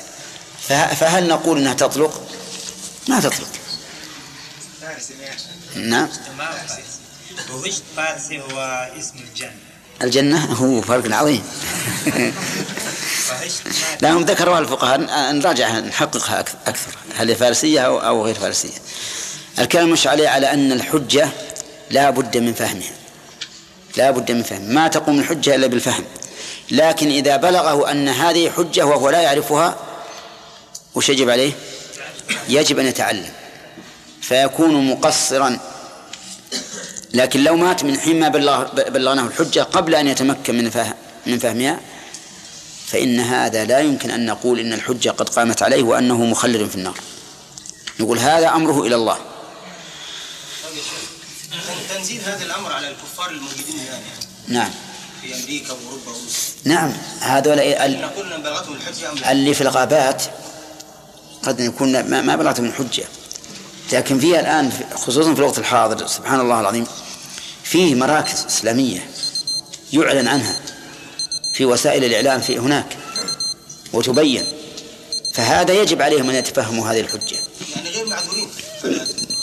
فه- فهل نقول أنها تطلق؟ ما تطلق. نعم. فارسي؟ هو اسم الجنة. الجنة هو فرق عظيم. فهجت ما لا هم ذكروا الفقهاء. نراجعها نحققها أك- أكثر. هل هي فارسية أو غير فارسية. الكلام مش عليه على أن الحجة لا بد من فهمها. لا بد من فهم. ما تقوم الحجة إلا بالفهم. لكن إذا بلغه أن هذه حجة وهو لا يعرفها وش يجب عليه؟ يجب أن يتعلم. فيكون مقصرا. لكن لو مات من حين ما بلغ بلغناه الحجة قبل أن يتمكن من فهم من فهمها فإن هذا لا يمكن أن نقول إن الحجة قد قامت عليه وأنه مخلد في النار. نقول هذا أمره إلى الله. تنزيل هذا الأمر على الكفار الموجودين يعني نعم. في أمريكا واوروبا وروسيا. نعم هذول ال- بلغتهم؟ اللي في الغابات قد يكون ما, ما بلغتهم الحجة. لكن فيها الآن خصوصا في الوقت الحاضر سبحان الله العظيم فيه مراكز إسلامية يعلن عنها في وسائل الإعلام في هناك وتبين. فهذا يجب عليهم أن يتفهموا هذه الحجة. يعني غير معذورين.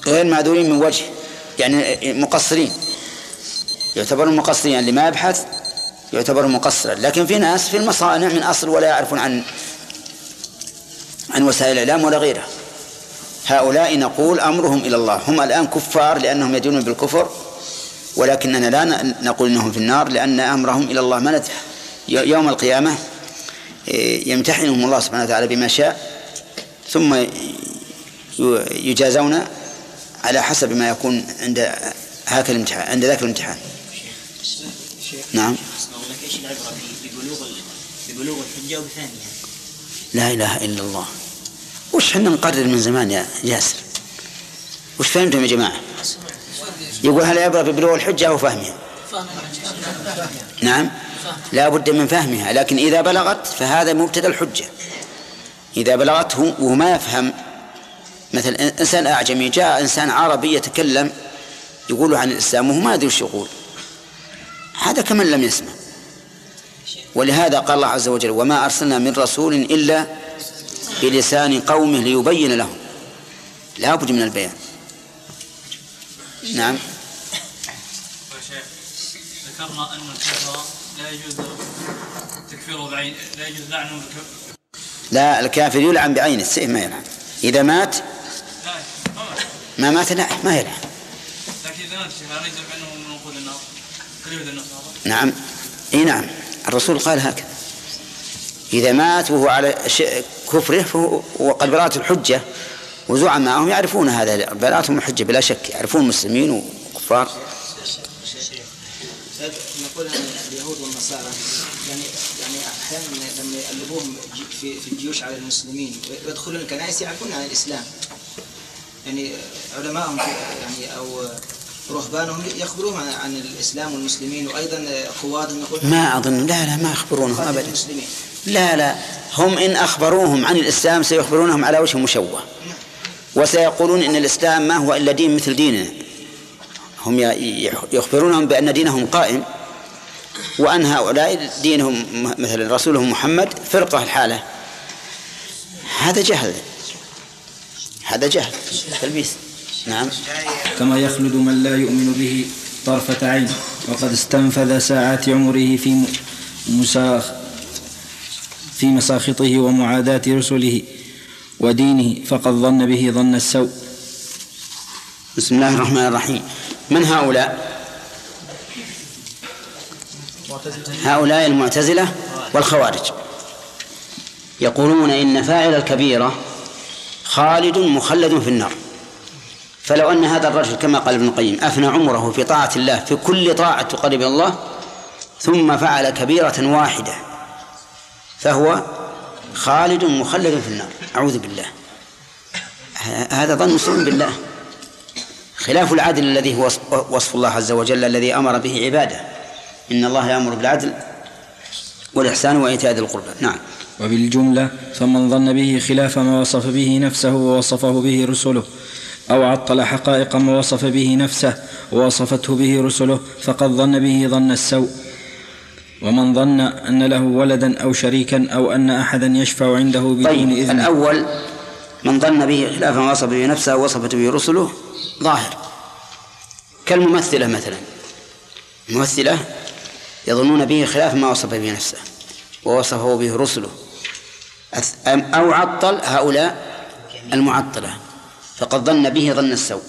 غير معذورين من وجه يعني مقصرين. يعتبرون مقصرين اللي ما يبحث يعتبر مقصرا. لكن في ناس في المصانع من أصل ولا يعرفون عن عن وسائل الإعلام ولا غيرها. هؤلاء نقول أمرهم إلى الله. هم الآن كفار لأنهم يدينون بالكفر ولكننا لا نقول إنهم في النار لأن أمرهم إلى الله. ما ندري. يوم القيامة إيه، يمتحنهم الله سبحانه وتعالى بما شاء ثم يجازون على حسب ما يكون عند هاك الامتحان عند ذاك الامتحان. نعم. العبرة ب- ببلوغ ببلوغ الحجة وبفهمها لا إله إلا الله. وش حنا نقرر من زمان يا ياسر؟ وش فهمتم يا جماعة؟ يقول هل عبرة ببلوغ الحجة أو فهمها؟ نعم. لا بد من فهمها لكن إذا بلغت فهذا مبتدأ الحجة. إذا بلغته وهو ما يفهم مثل إنسان أعجمي جاء إنسان عربي يتكلم يقول عن الإسلام وهو ما يدري وش يقول. هذا كمن لم يسمع. ولهذا قال الله عز وجل وما أرسلنا من رسول إلا بلسان قومه ليبين لهم. لا بد من البيان. نعم. ذكرنا أن الكفر لا يجوز تكفيره بعين لا يجوز لعنه لا الكافر يلعن بعين السيف ما يلعن. إذا مات ما مات. ما مات لا ما يلعن. لكن إذا مات هل يجب أنه من وقود النار نعم. إي نعم. الرسول قال هكذا. إذا مات وهو على كفره فهو وقد برأت الحجة وزعماءهم يعرفون هذا. برأتهم الحجة بلا شك يعرفون المسلمين وكفار. نقول اليهود والنصارى يعني يعني أحيانا لما يقلبوهم في في الجيوش على المسلمين ويدخلون الكنائس يعرفون عن الإسلام. يعني علماءهم في- يعني أو رهبانهم يخبروهم عن- الإسلام والمسلمين وأيضا قوادهم يقول ما أظن. لا لا ما يخبرونهم قاتل أبدا. المسلمين. لا لا. هم إن أخبروهم عن الإسلام سيخبرونهم على وجه مشوه. وسيقولون إن الإسلام ما هو إلا دين مثل ديننا. هم يخبرونهم بأن دينهم قائم وأن هؤلاء دينهم مثلا رسولهم محمد فرقة الحالة. هذا جهل. هذا جهل. تلبيس. نعم. كما يخلد من لا يؤمن به طرفة عين. وقد استنفذ ساعات عمره في مساخ في مساخطه ومعاداة رسله ودينه. فقد ظن به ظن السوء. بسم الله الرحمن الرحيم. من هؤلاء؟ هؤلاء المعتزلة والخوارج. يقولون إن فاعل الكبيرة خالد مخلد في النار. فلو أن هذا الرجل كما قال ابن القيم أفنى عمره في طاعة الله في كل طاعة تقرب الله ثم فعل كبيرة واحدة فهو خالد مخلد في النار. أعوذ بالله. هذا ظن سوء بالله. خلاف العدل الذي هو وصف الله عز وجل الذي أمر به عباده. إن الله يأمر بالعدل والإحسان وإيتاء ذي القربى. نعم. وبالجملة فمن ظن به خلاف ما وصف به نفسه ووصفه به رسله أو عطل حقائق ما وصف به نفسه ووصفته به رسله فقد ظن به ظن السوء. ومن ظن أن له ولدا أو شريكا أو أن أحدا يشفع عنده بدون طيب إذن الأول من ظن به خلاف ما وصف به نفسه ووصفت به رسله ظاهر. كالممثلة مثلا. الممثلة يظنون به خلاف ما وصف به نفسه ووصفه به رسله. أو عطل هؤلاء المعطلة. فقد ظن به ظن السوء.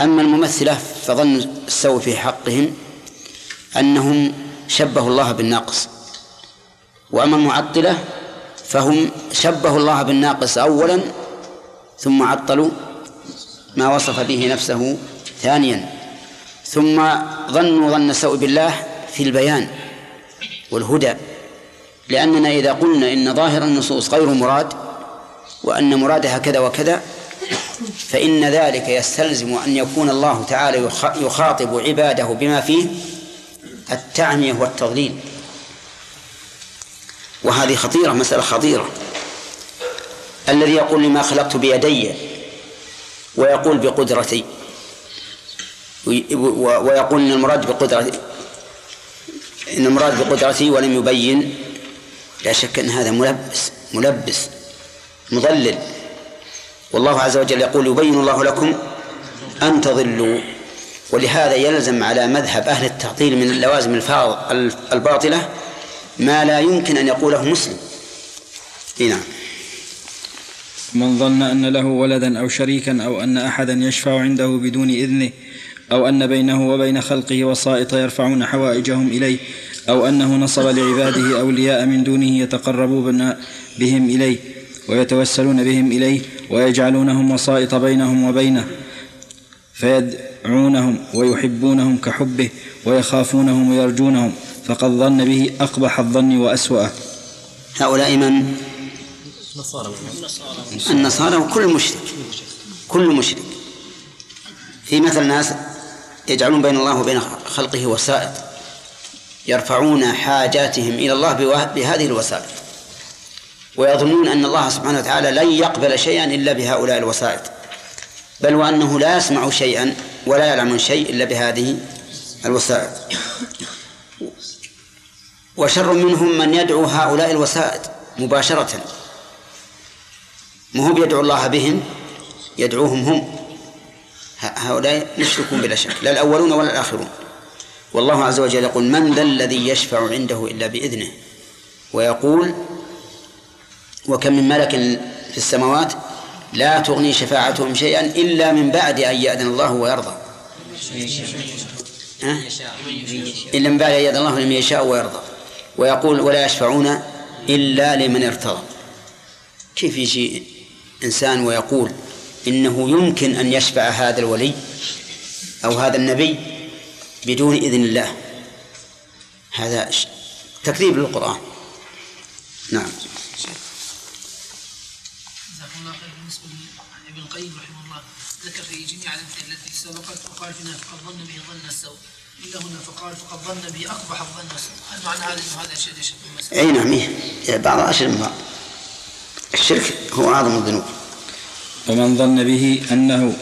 أما الممثلة فظن السوء في حقهم أنهم شبهوا الله بالناقص. وأما المعطلة فهم شبهوا الله بالناقص أولا ثم عطلوا ما وصف به نفسه ثانيا. ثم ظنوا ظن السوء بالله في البيان والهدى. لأننا إذا قلنا إن ظاهر النصوص غير مراد وأن مرادها كذا وكذا فإن ذلك يستلزم أن يكون الله تعالى يخ- يخاطب عباده بما فيه التعمية والتضليل. وهذه خطيرة مسألة خطيرة. الذي يقول لما خلقت بيدي ويقول بقدرتي ويقول إن المراد بقدرتي إن المراد بقدرتي ولم يبين لا شك أن هذا ملبس ملبس مضلل. والله عز وجل يقول يبين الله لكم أن تضلوا ولهذا يلزم على مذهب أهل التعطيل من اللوازم الفاظ الباطلة ما لا يمكن أن يقوله مسلم. إي نعم. من ظن أن له ولدا أو شريكا أو أن أحدا يشفع عنده بدون إذنه أو أن بينه وبين خلقه وسائط يرفعون حوائجهم إليه أو أنه نصب لعباده أولياء من دونه يتقربون بهم إليه ويتوسلون بهم إليه ويجعلونهم وسائط بينهم وبينه فيدعونهم ويحبونهم كحبه ويخافونهم ويرجونهم فقد ظن به أقبح الظن وأسوأه. هؤلاء من؟ النصارى. وكل مشرك كل مشرك. في مثل ناس يجعلون بين الله وبين خلقه وسائط يرفعون حاجاتهم إلى الله بهذه الوسائط. ويظنون أن الله سبحانه وتعالى لن يقبل شيئا إلا بهؤلاء الوسائط. بل وأنه لا يسمع شيئا ولا يعلم شيء إلا بهذه الوسائط. وشر منهم من يدعو هؤلاء الوسائط مباشرة. ما هو بيدعو الله بهم؟ يدعوهم هم. هؤلاء مشركون بلا شك لا الأولون ولا الآخرون. والله عز وجل يقول من ذا الذي يشفع عنده إلا بإذنه؟ ويقول وكم من ملك في السماوات لا تغني شفاعتهم شيئا إلا من بعد أن يأذن الله ويرضى؟ إلا من بعد أن يأذن الله لمن يشاء ويرضى. ويقول ولا يشفعون إلا لمن ارتضى. كيف يجي إنسان ويقول إنه يمكن أن يشفع هذا الولي أو هذا النبي بدون إذن الله؟ هذا تكذيب للقرآن. نعم جزاكم الله خير بالنسبة لابن القيم رحمه الله الامثله التي سبقت وقال فيها فقد ظن به ظن السوء إلا هنا فقال فقد ظن به أقبح الظن السوء هل معنى هذا إنه هذا شيء شيء المسألة؟ أي نعم إيه. بعض أشهر من بعض الشرك هو أعظم الذنوب. ومن ظن به أنه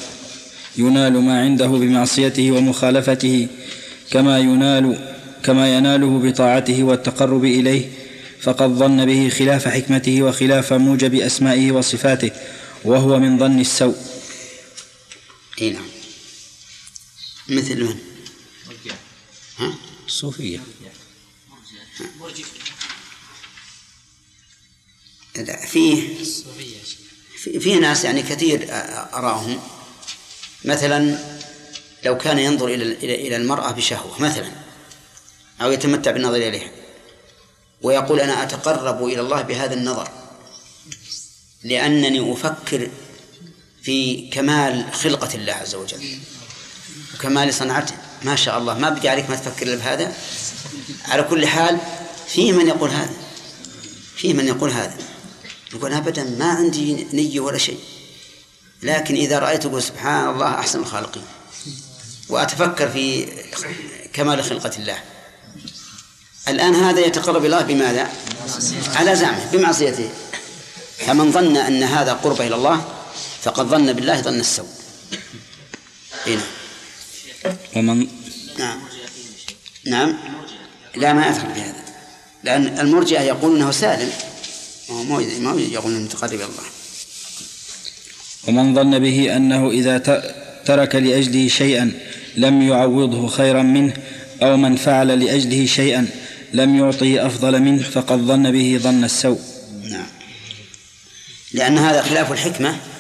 ينال ما عنده بمعصيته ومخالفته كما ينال كما يناله بطاعته والتقرب إليه فقد ظن به خلاف حكمته وخلاف موجب أسمائه وصفاته وهو من ظن السوء. أي نعم. مثل من؟ ها؟ الصوفية. لا فيه في, في ناس يعني كثير أراهم. مثلا لو كان ينظر إلى إلى إلى المرأة بشهوة مثلا أو يتمتع بالنظر إليها ويقول أنا أتقرب إلى الله بهذا النظر لأنني أفكر في كمال خلقة الله عز وجل. وكمال صنعته. ما شاء الله. ما بدي عليك ما تفكر إلا بهذا. على كل حال في من يقول هذا. في من يقول هذا. يقول أبدا ما عندي نية ولا شيء. لكن إذا رأيت أقول سبحان الله أحسن الخالقين. وأتفكر في كمال خلقة الله. الآن هذا يتقرب الله بماذا؟ على زعمه بمعصيته. فمن ظن أن هذا قرب إلى الله فقد ظن بالله ظن السوء. هنا ومن نعم. نعم. لا ما يدخل في هذا. لأن المرجئة يقولون أنه سالم. ما ما يقولون أنه متقرب إلى الله. ومن ظن به أنه إذا ترك لأجله شيئا لم يعوضه خيرا منه أو من فعل لأجله شيئا لم يعطه أفضل منه فقد ظن به ظن السوء. نعم. لأن هذا خلاف الحكمة.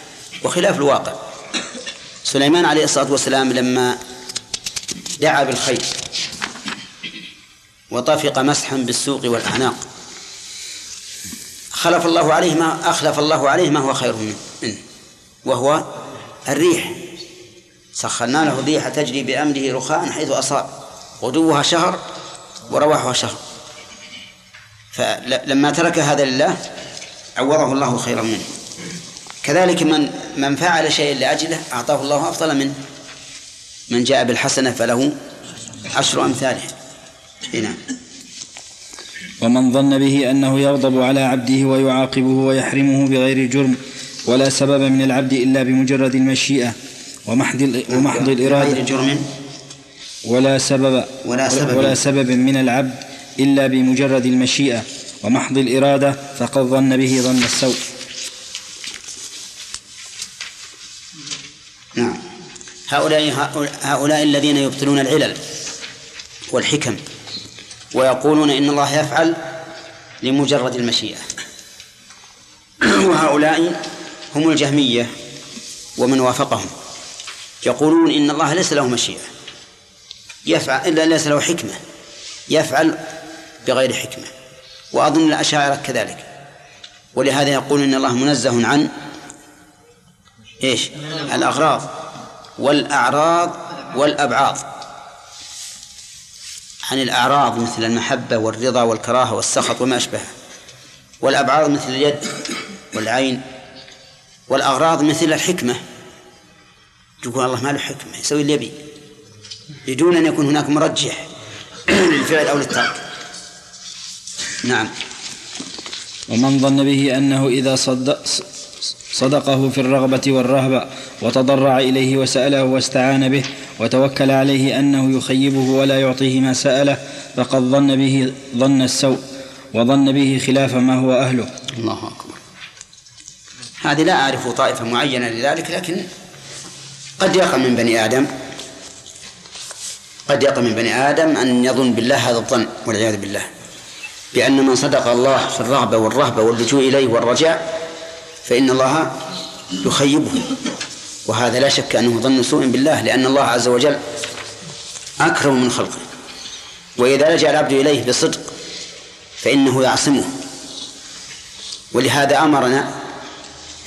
وخلاف الواقع. سليمان عليه الصلاة والسلام لما دعا بالخير وطفق مسحا بالسوق والأعناق خلف الله عليه ما أخلف الله عليه ما هو خير منه وهو الريح. سخرنا له الريح تجري بأمره رخاء حيث أصاب غدوها شهر ورواحها شهر. فلما ترك هذا لله عوضه الله خيرا منه. كذلك من من فعل شيئا لأجله أعطاه الله أفضل منه من جاء بالحسنة فله عشر أمثالها نعم. ومن ظن به أنه يغضب على عبده ويعاقبه ويحرمه بغير جرم ولا سبب من العبد إلا بمجرد المشيئة ومحض ومحض الإرادة بغير جرم. ولا سبب ولا سبب. ولا سبب من العبد إلا بمجرد المشيئة ومحض الإرادة فقد ظن به ظن السوء. نعم. هؤلاء هؤلاء الذين يبطلون العلل والحكم ويقولون إن الله يفعل لمجرد المشيئة. وهؤلاء هم الجهمية ومن وافقهم. يقولون إن الله ليس له مشيئة. يفعل إلا ليس له حكمة. يفعل بغير حكمة. وأظن الأشاعرة كذلك. ولهذا يقول إن الله منزه عن إيش؟ الأغراض. والأعراض والأبعاض. عن الأعراض مثل المحبة والرضا والكراهة والسخط وما أشبهه. والأبعاض مثل اليد والعين. والأغراض مثل الحكمة. تقول الله ما له حكمة يسوي اللي يبي. بدون أن يكون هناك مرجح للفعل أو للترك. نعم. ومن ظن به أنه إذا صدق صدقه في الرغبة والرهبة وتضرع إليه وسأله واستعان به وتوكل عليه أنه يخيبه ولا يعطيه ما سأله فقد ظن به ظن السوء وظن به خلاف ما هو أهله. الله أكبر. هذه لا أعرف طائفة معينة لذلك لكن قد يقع من بني آدم قد يقع من بني آدم أن يظن بالله هذا الظن والعياذ بالله بأن من صدق الله في الرغبة والرهبة واللجوء إليه والرجاء فإن الله يخيبه. وهذا لا شك أنه ظن سوء بالله لأن الله عز وجل أكرم من خلقه. وإذا لجأ العبد إليه بصدق فإنه يعصمه. ولهذا أمرنا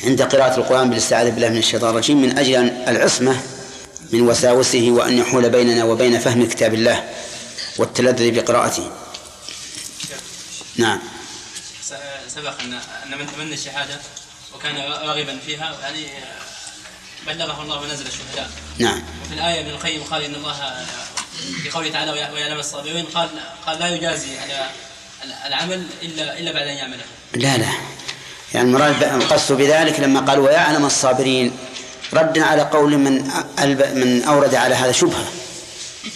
عند قراءة القرآن بالاستعاذة بالله من الشيطان الرجيم من أجل العصمة من وساوسه وأن يحول بيننا وبين فهم كتاب الله والتلذذ بقراءته. نعم. سبق أن من تمنى الشهادة؟ وكان راغبا فيها يعني بلغه الله منازل الشهداء. نعم. وفي الآية ابن القيم قال إن الله في قوله تعالى ويع- ويعلم الصابرين. قال قال لا يجازي على العمل الا إلا بعد أن يعمله. لا لا. يعني المراد ب- القصد بذلك لما قال ويعلم الصابرين. ردا على قول من من أورد على هذا شبهة.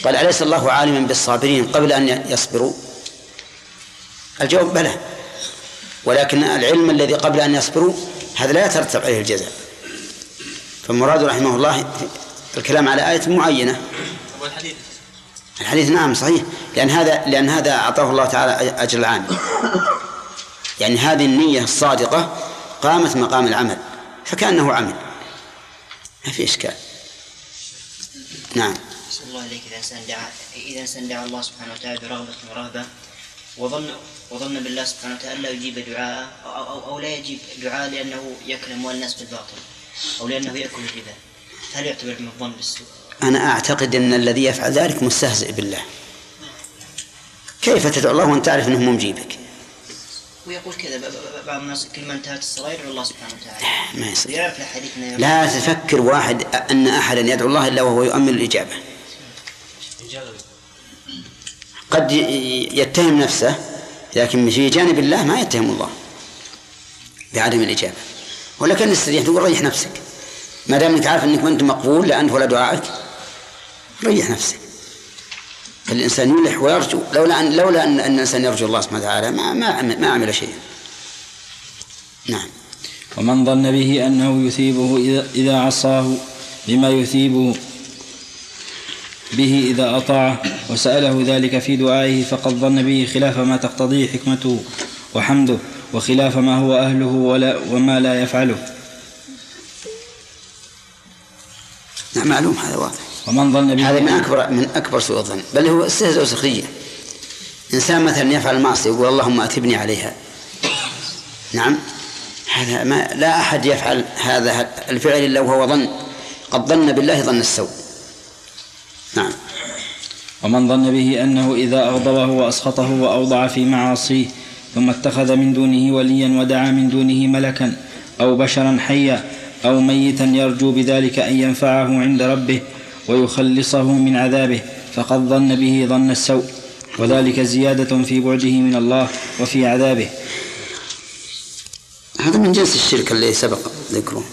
قال أليس الله عالما بالصابرين قبل أن ي- يصبروا؟ الجواب بلى. ولكن العلم الذي قبل أن يصبروا هذا لا يترتب عليه الجزاء فالمراد رحمه الله الكلام على آية معينة. هو الحديث نعم صحيح لأن هذا لأن هذا أعطاه الله تعالى أجر العامل يعني هذه النية الصادقة قامت مقام العمل فكأنه عمل. ما في إشكال. نعم. الله عليك. إذا إنسان دعا إذا إنسان دعا الله سبحانه وتعالى برغبة ورهبة وظن وظن بالله سبحانه وتعالى لا يجيب دعاءه أو, أو, أو لا يجيب دعاء لأنه يأكل أموال الناس بالباطل أو لأنه يأكل الربا. هل يعتبر من الظن بالسوء؟ أنا أعتقد أن الذي يفعل ذلك مستهزئ بالله. كيف تدعو الله وأنت تعرف أنه مو مجيبك ويقول كذا ب- ب- بعض الناس كل ما انتهت الصلاة يدعو الله سبحانه وتعالى. ما يصير. يعرف لا تفكر واحد أن أحدا يدعو الله إلا وهو يؤمن الإجابة. قد يتهم نفسه لكن في جانب الله ما يتهم الله بعدم الإجابة. ولكن تستطيع تقول ريح نفسك. ما دام إنك عارف إنك ما أنت مقبول لا أنت ولا دعائك ريح نفسك. الإنسان يلح ويرجو. لولا ان لولا ان أن الإنسان يرجو الله سبحانه وتعالى ما ما ما عمل شيئا. نعم. ومن ظن به أنه يثيبه إذا, إذا عصاه بما يثيبه به إذا أطاعه وسأله ذلك في دعائه فقد ظن به خلاف ما تقتضيه حكمته وحمده وخلاف ما هو أهله ولا وما لا يفعله. نعم معلوم هذا واضح. ومن ظن به هذا من اكبر من أكبر سوء الظن. بل هو استهزاء وسخريه إنسان مثلا يفعل المعصيه يقول اللهم أثبني عليها. نعم. هذا ما لا أحد يفعل هذا الفعل إلا وهو ظن. قد ظن بالله ظن السوء. ومن ظن به أنه إذا أغضبه وأسخطه وأوضع في معاصيه ثم اتخذ من دونه وليا ودعا من دونه ملكا أو بشرا حيا أو ميتا يرجو بذلك أن ينفعه عند ربه ويخلصه من عذابه فقد ظن به ظن السوء وذلك زيادة في بعده من الله وفي عذابه. هذا من جنس الشرك الذي سبق ذكره.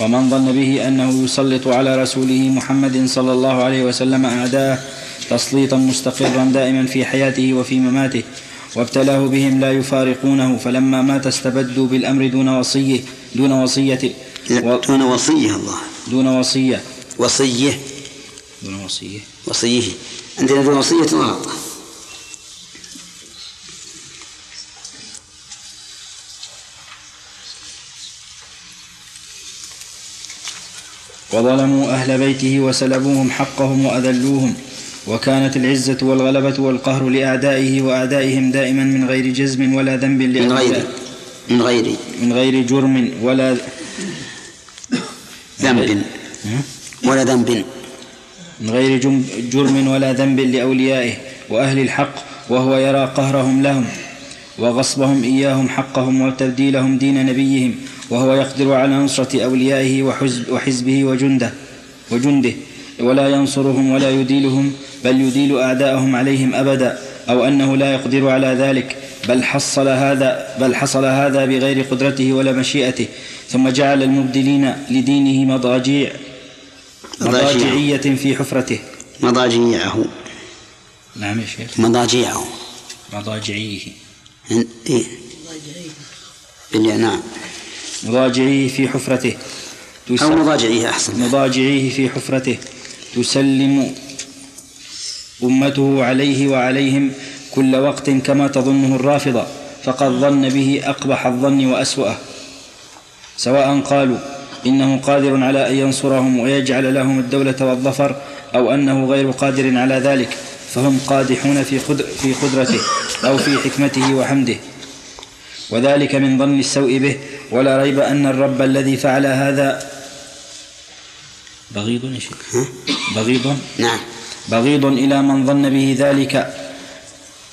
ومن ظن به أنه يسلط على رسوله محمد صلى الله عليه وسلم أعداءه تسليطا مستقرا دائما في حياته وفي مماته وابتلاه بهم لا يفارقونه فلما مات استبدوا بالأمر دون وصية دون وصية. دون وصية الله. دون وصية. وصية. دون وصية. وصية. عندنا دون وصية غلط وظلموا أهل بيته وسلبوهم حقهم وأذلوهم. وكانت العزة والغلبة والقهر لأعدائه وأعدائهم دائما من غير جزم ولا ذنب من غير من غير من غير جرم ولا ذنب. ولا ذنب. من غير جرم ولا ذنب لأوليائه وأهل الحق وهو يرى قهرهم لهم وغصبهم إياهم حقهم وتبديلهم دين نبيهم وهو يقدر على نصرة أوليائه وحزب وحزبه وجنده وجنده. ولا ينصرهم ولا يديلهم بل يديل أعداءهم عليهم أبدا أو أنه لا يقدر على ذلك بل حصل هذا بل حصل هذا بغير قدرته ولا مشيئته. ثم جعل المبدلين لدينه مضاجيع مضاجعية في حفرته. مضاجيعه نعم يا شيخ. مضاجيعه مضاجعيه. إيه. بالله نعم مضاجعيه في حفرته. أو مضاجعيه أحسن. مضاجعيه في حفرته. تسلم أمته عليه وعليهم كل وقت كما تظنه الرافضة فقد ظن به أقبح الظن وأسوأه. سواء قالوا إنه قادر على أن ينصرهم ويجعل لهم الدولة والظفر أو أنه غير قادر على ذلك فهم قادحون في في قدرته أو في حكمته وحمده. وذلك من ظن السوء به ولا ريب أن الرب الذي فعل هذا بغيض يا شيخ. بغيض. نعم. بغيض إلى من ظن به ذلك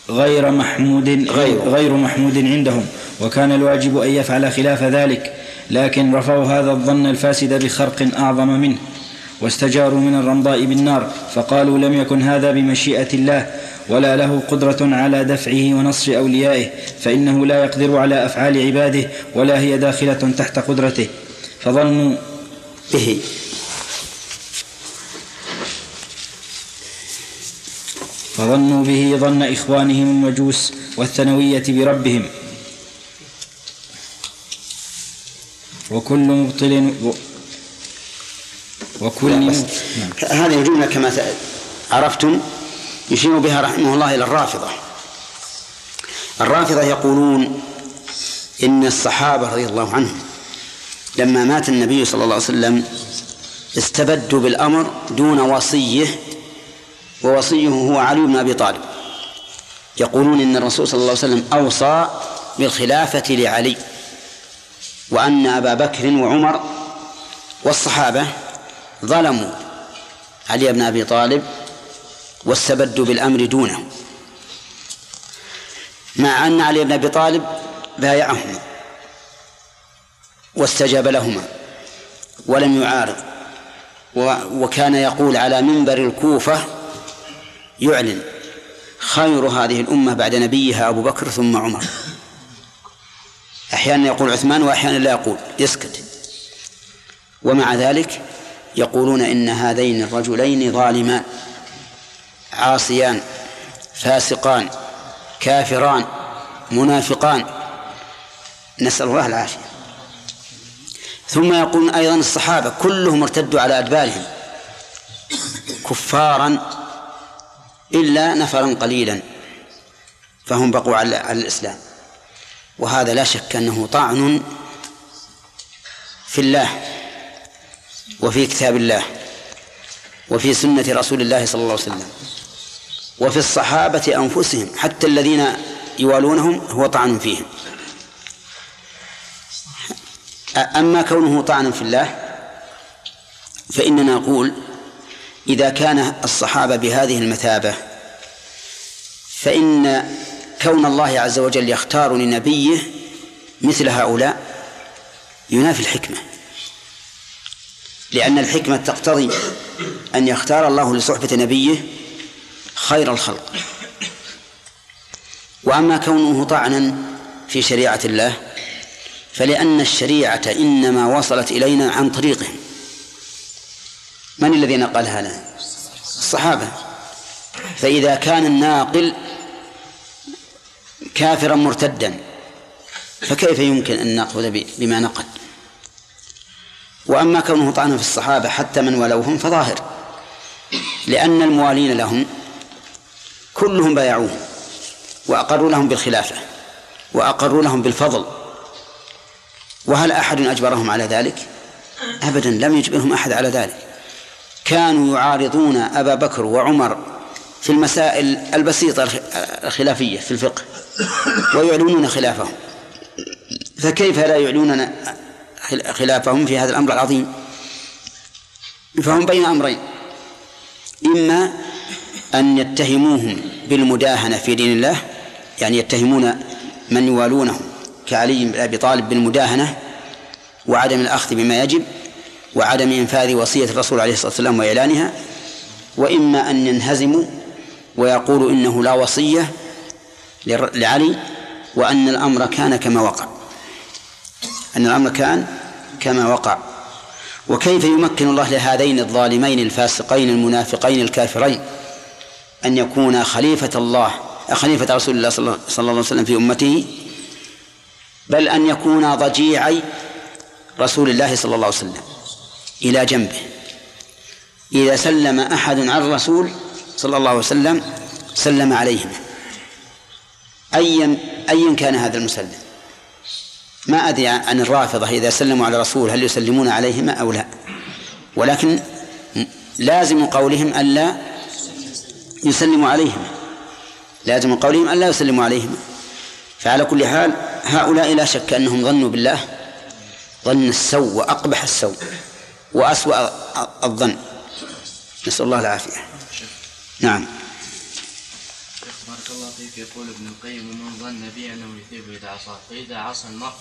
غير محمود غير, غير محمود عندهم وكان الواجب أن يفعل خلاف ذلك لكن رفعوا هذا الظن الفاسد بخرق أعظم منه واستجاروا من الرمضاء بالنار فقالوا لم يكن هذا بمشيئة الله ولا له قدرة على دفعه ونصر أوليائه فإنه لا يقدر على أفعال عباده ولا هي داخلة تحت قدرته فظنوا به. فظنوا به ظن إخوانهم المجوس والثانوية بربهم. وكل مبطل وكل بس هذه الجملة كما عرفتم يشير بها رحمه الله إلى الرافضة. الرافضة يقولون إن الصحابة رضي الله عنهم لما مات النبي صلى الله عليه وسلم استبدوا بالأمر دون وصيه ووصيه هو علي بن أبي طالب. يقولون إن الرسول صلى الله عليه وسلم أوصى بالخلافة لعلي وأن أبا بكر وعمر والصحابة ظلموا علي بن أبي طالب واستبدوا بالأمر دونه. مع أن علي بن أبي طالب بايعهما واستجاب لهما ولم يعارض وكان يقول على منبر الكوفة يعلن خير هذه الأمة بعد نبيها أبو بكر ثم عمر. أحيانا يقول عثمان وأحيانا لا يقول يسكت. ومع ذلك يقولون إن هذين الرجلين ظالمان عاصيان فاسقان كافران منافقان. نسأل الله العافية. ثم يقولون أيضا الصحابة كلهم ارتدوا على أدبارهم. كفارا إلا نفرا قليلا فهم بقوا على الإسلام. وهذا لا شك أنه طعن في الله وفي كتاب الله وفي سنة رسول الله صلى الله عليه وسلم وفي الصحابة أنفسهم حتى الذين يوالونهم هو طعن فيهم. أما كونه طعنا في الله فإننا نقول إذا كان الصحابة بهذه المثابة فإن كون الله عز وجل يختار لنبيه مثل هؤلاء ينافي الحكمة لأن الحكمة تقتضي أن يختار الله لصحبة نبيه خير الخلق. وأما كونه طعنا في شريعة الله فلأن الشريعة إنما وصلت إلينا عن طريقهم. من الذي نقلها لنا الصحابة. فإذا كان الناقل كافرا مرتدا فكيف يمكن أن نأخذ بما نقل؟ وأما كونه طعنا في الصحابة حتى من ولوهم فظاهر لأن الموالين لهم كلهم بايعوهم وأقروا لهم بالخلافة وأقروا لهم بالفضل. وهل أحد أجبرهم على ذلك؟ أبدا لم يجبرهم أحد على ذلك. كانوا يعارضون أبا بكر وعمر في المسائل البسيطة الخلافية في الفقه ويعلنون خلافهم. فكيف لا يعلنون خلافهم في هذا الأمر العظيم؟ فهم بين أمرين. إما أن يتهموهم بالمداهنة في دين الله يعني يتهمون من يوالونه كعلي بن أبي طالب بالمداهنة وعدم الأخذ بما يجب وعدم إنفاذ وصية الرسول عليه الصلاة والسلام وإعلانها وإما أن ينهزموا ويقولوا إنه لا وصية لعلي وأن الأمر كان كما وقع. أن الأمر كان كما وقع. وكيف يمكن الله لهذين الظالمين الفاسقين المنافقين الكافرين أن يكون خليفة الله خليفة رسول الله صلى الله عليه وسلم في أمته بل أن يكون ضجيعي رسول الله صلى الله عليه وسلم؟ إلى جنبه. إذا سلم أحد على الرسول صلى الله عليه وسلم سلم عليهم. أيا أيا كان هذا المسلم. ما أدري عن الرافضة إذا سلموا على الرسول هل يسلمون عليهما أو لا. ولكن لازم قولهم ألا يسلموا عليهما لازم قولهم ألا يسلموا عليهما فعلى كل حال هؤلاء لا شك أنهم ظنوا بالله ظن السوء وأقبح السوء. وأسوأ الظن. نسأل الله العافية. نعم. بارك الله فيك يقول ابن القيم ومن ظن بي أنه يثيب إذا عصى فإذا عصى المرء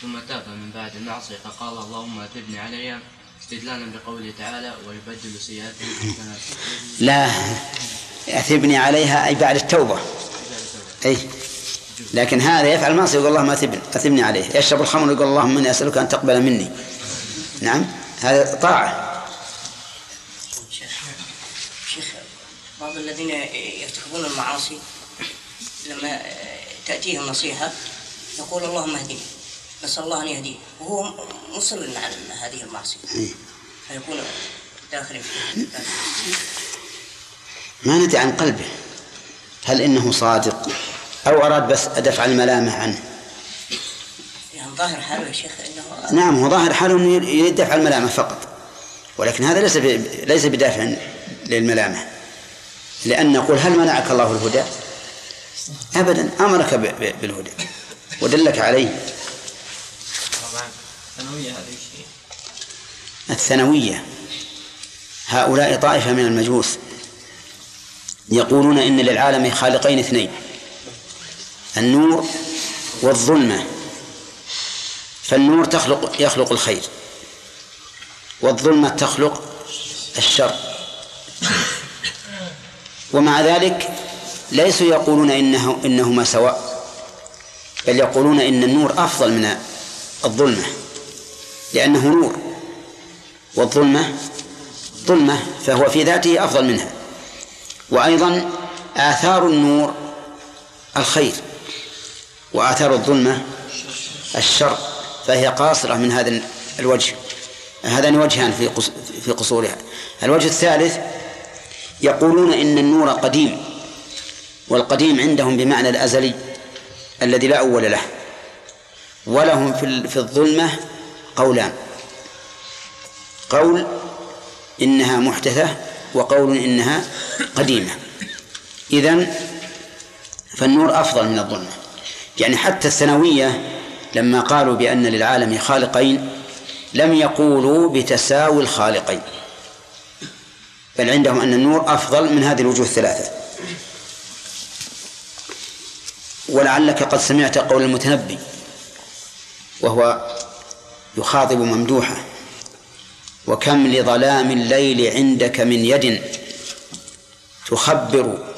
ثم تاب من بعد المعصيه فقال اللهم أثبني عليها استدلالا بقوله تعالى ويبدل سيئاتهم حسنات لا أثبني عليها أي بعد التوبة. أي. لكن هذا يفعل المعصية يقول اللهم أثبني أثبني عليه. يشرب الخمر يقول اللهم إني أسألك أن تقبل مني. نعم. هذا طاعة. شيخ بعض الذين يرتكبون المعاصي لما تأتيهم نصيحة يقول اللهم اهدني نسأل الله أن يهديه وهو مصر على هذه المعصية. فيكون داخل فيه ما ندري عن قلبه. هل إنه صادق؟ أو أراد بس دفع الملامة عنه؟ ظاهر حاله يا شيخ أنه نعم هو ظاهر حاله أنه يريد دفع الملامة فقط. ولكن هذا ليس ليس بدافع للملامة. لأن نقول هل منعك الله الهدى؟ أبدا أمرك ب- ب- بالهدى. ودلك عليه. طبعا ثانويه هذا الشيء الثانوية. هؤلاء طائفة من المجوس. يقولون إن للعالم خالقين اثنين. النور والظلمة. فالنور تخلق يخلق الخير والظلمة تخلق الشر. ومع ذلك ليسوا يقولون إنه إنهما سواء بل يقولون إن النور أفضل من الظلمة لأنه نور والظلمة ظلمة فهو في ذاته أفضل منها. وأيضا آثار النور الخير وآثار الظلمة الشر. فهي قاصرة من هذا الوجه. هذان وجهان في في قصورها. الوجه الثالث يقولون إن النور قديم والقديم عندهم بمعنى الأزلي الذي لا أول له. ولهم في في الظلمة قولان. قول إنها محدثة وقول إنها قديمة. إذن فالنور أفضل من الظلمة. يعني حتى الثانوية لما قالوا بأن للعالم خالقين لم يقولوا بتساوي الخالقين. بل عندهم أن النور أفضل من هذه الوجوه الثلاثة. ولعلك قد سمعت قول المتنبي وهو يخاطب ممدوحة وكم لظلام الليل عندك من يد تخبر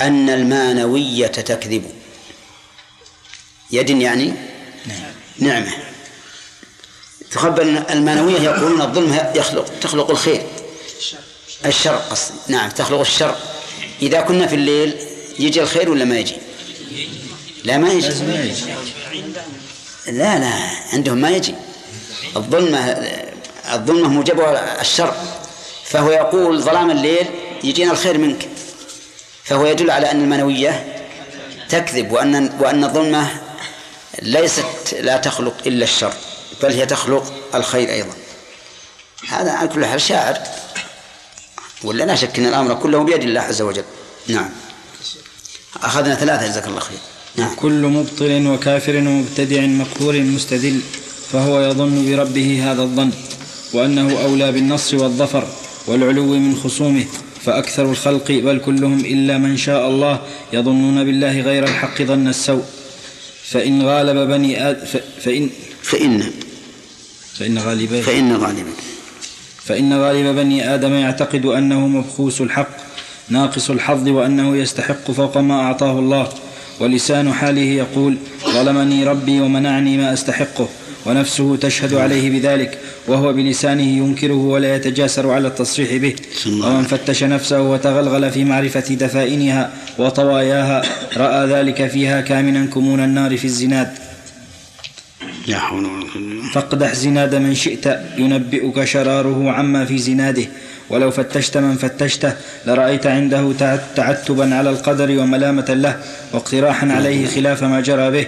أن المانوية تكذب. يد يعني نعمة. تخبر المانوية يقولون الظلم يخلق تخلق الخير. الشر قصدي. نعم تخلق الشر. إذا كنا في الليل يجي الخير ولا ما يجي؟ لا ما يجي. لا لا عندهم ما يجي. الظلمة الظلمة موجبها الشر. فهو يقول ظلام الليل يجينا الخير منك. فهو يدل على أن المنوية تكذب وأن وأن الظلمة ليست لا تخلق إلا الشر بل هي تخلق الخير أيضا. هذا على كل حال شاعر. ولا لا شك أن الأمر كله بيد الله عز وجل. نعم. أخذنا ثلاثة جزاك الله خير. نعم. كل مبطل وكافر ومبتدع مقهور مستدل فهو يظن بربه هذا الظن وأنه أولى بالنصر والظفر والعلو من خصومه فأكثر الخلق بل كلهم إلا من شاء الله يظنون بالله غير الحق ظن السوء. فإن غالب بني آد ف- فإن فإن فإن غالب فإن غالبا فإن غالب بني آدم يعتقد أنه مبخوس الحق ناقص الحظ وأنه يستحق فوق ما أعطاه الله. ولسان حاله يقول ظلمني ربي ومنعني ما أستحقه. ونفسه تشهد عليه بذلك وهو بلسانه ينكره ولا يتجاسر على التصريح به. ومن فتش نفسه وتغلغل في معرفة دفائنها وطواياها رأى ذلك فيها كامنا كمون النار في الزناد. لا حول ولا قوة. فاقدح زناد من شئت ينبئك شراره عما في زناده. ولو فتشت من فتشته لرأيت عنده تع- تعتبا على القدر وملامة له واقتراحا عليه خلاف ما جرى به.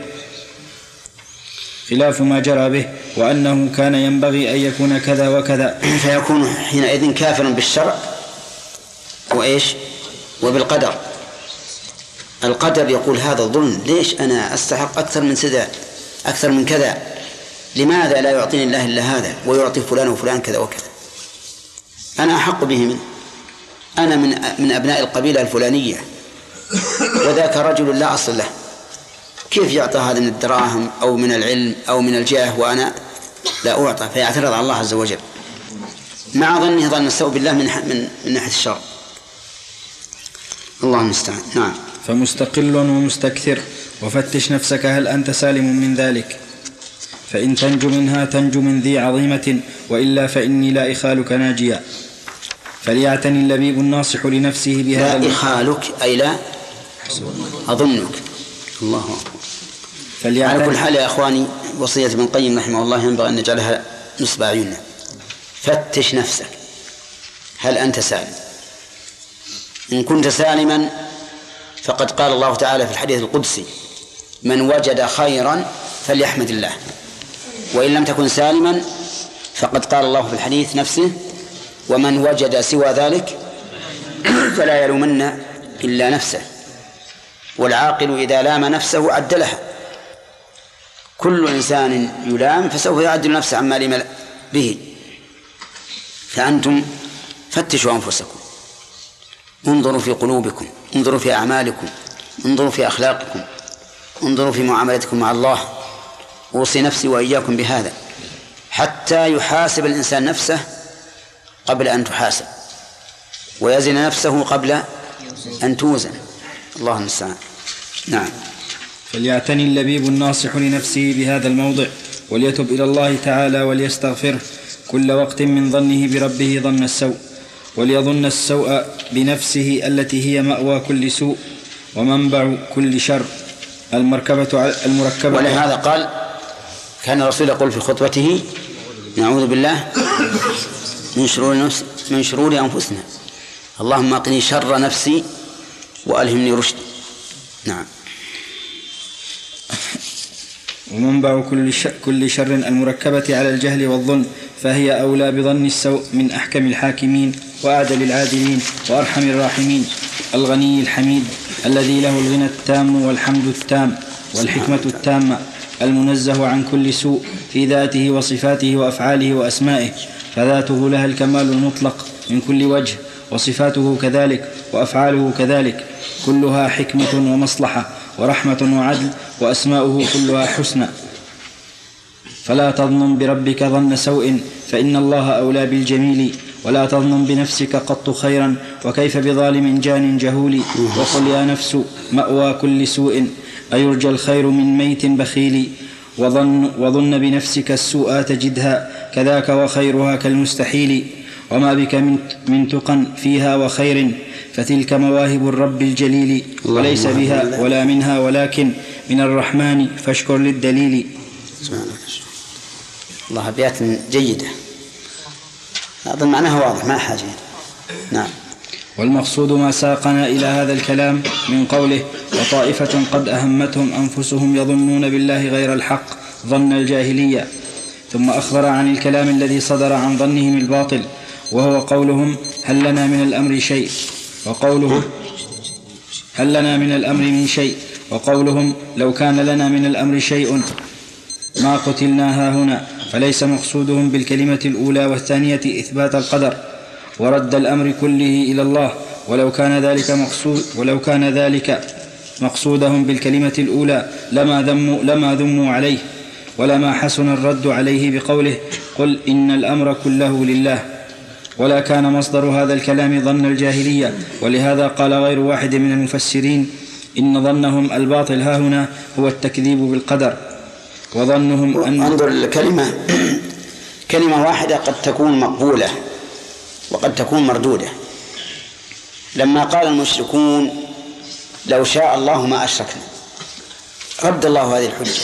خلاف ما جرى به وأنه كان ينبغي أن يكون كذا وكذا. فيكون حينئذ كافرا بالشرع وإيش؟ وبالقدر. القدر يقول هذا ظلم ليش أنا أستحق أكثر من كذا أكثر من كذا؟ لماذا لا يعطيني الله إلا هذا ويعطي فلان وفلان كذا وكذا؟ أنا أحق به منه أنا من من أبناء القبيلة الفلانية. وذاك رجل لا أصل له. كيف يعطى هذا من الدراهم أو من العلم أو من الجاه وأنا لا أعطى فيعترض على الله عز وجل. مع ظنه ظن السوء بالله من من من ناحية الشر الله المستعان. نعم. فمستقل ومستكثر وفتش نفسك هل أنت سالم من ذلك؟ فإن تنجو منها تنجو من ذي عظيمة وإلا فإني لا إخالك ناجيا. فليعتني اللبيب الناصح لنفسه بهذا لا إخالك أي لا أظنك. الله أكبر. على كل حال يا إخواني وصية ابن القيم رحمه الله ينبغي أن نجعلها نصب أعيننا. فتش نفسك. هل أنت سالم؟ إن كنت سالما فقد قال الله تعالى في الحديث القدسي من وجد خيرا فليحمد الله. وإن لم تكن سالما فقد قال الله في الحديث نفسه ومن وجد سوى ذلك فلا يلومن إلا نفسه والعاقل إذا لام نفسه عدلها. كل إنسان يلام فسوف يعدل نفسه عما لم به. فأنتم فتشوا أنفسكم. انظروا في قلوبكم انظروا في أعمالكم انظروا في أخلاقكم انظروا في معاملتكم مع الله. أوصي نفسي وإياكم بهذا. حتى يحاسب الإنسان نفسه قبل أن تحاسب. ويزن نفسه قبل أن توزن. الله المستعان. نعم. فليعتني اللبيب الناصح لنفسه بهذا الموضع وليتب إلى الله تعالى وليستغفره. كل وقت من ظنه بربه ظن السوء وليظن السوء بنفسه التي هي مأوى كل سوء ومنبع كل شر. المركبة المركبة ولهذا قال كان الرسول يقول في خطبته نعوذ بالله من شرور نفس من شرور أنفسنا. اللهم أقني شر نفسي وألهمني رشدي. نعم. ومنبع كل كل شر المركبة على الجهل والظلم فهي أولى بظن السوء من أحكم الحاكمين وأعدل العادلين وأرحم الراحمين. الغني الحميد الذي له الغنى التام والحمد التام والحكمة التامة المنزه عن كل سوء في ذاته وصفاته وأفعاله وأسمائه فذاته لها الكمال المطلق من كل وجه وصفاته كذلك وأفعاله كذلك كلها حكمة ومصلحة ورحمة وعدل وأسماؤه كلها حسنى. فلا تظنن بربك ظن سوء فإن الله أولى بالجميل ولا تظنن بنفسك قط خيرا وكيف بظالم جان جهول وقل يا نفس مأوى كل سوء أيرجى الخير من ميت بخيل وظن, وظن بنفسك السوء تجدها كذاك وخيرها كالمستحيل وما بك من, من تقى فيها وخير فتلك مواهب الرب الجليل وليس بها ولا منها ولكن من الرحمن فاشكر للدليل. الله أبيات جيدة. أظن معناها واضح ما حاجة. نعم. والمقصود ما ساقنا إلى هذا الكلام من قوله وطائفة قد أهمتهم أنفسهم يظنون بالله غير الحق ظن الجاهلية. ثم أخبر عن الكلام الذي صدر عن ظنهم الباطل وهو قولهم هل لنا من الأمر شيء؟ وقوله هل لنا من الأمر من شيء؟ وقولهم لو كان لنا من الأمر شيء ما قتلنا هنا فليس مقصودهم بالكلمة الأولى والثانية إثبات القدر. ورد الأمر كله إلى الله ولو كان ذلك مقصود ولو كان ذلك مقصودهم بالكلمة الأولى لما ذموا لما ذموا عليه ولما حسن الرد عليه بقوله قل إن الأمر كله لله. ولا كان مصدر هذا الكلام ظن الجاهلية ولهذا قال غير واحد من المفسرين إن ظنهم الباطل ها هنا هو التكذيب بالقدر وظنهم أن انظر الكلمة كلمة واحدة قد تكون مقبولة وقد تكون مردودة. لما قال المشركون لو شاء الله ما أشركنا. رد الله هذه الحجة.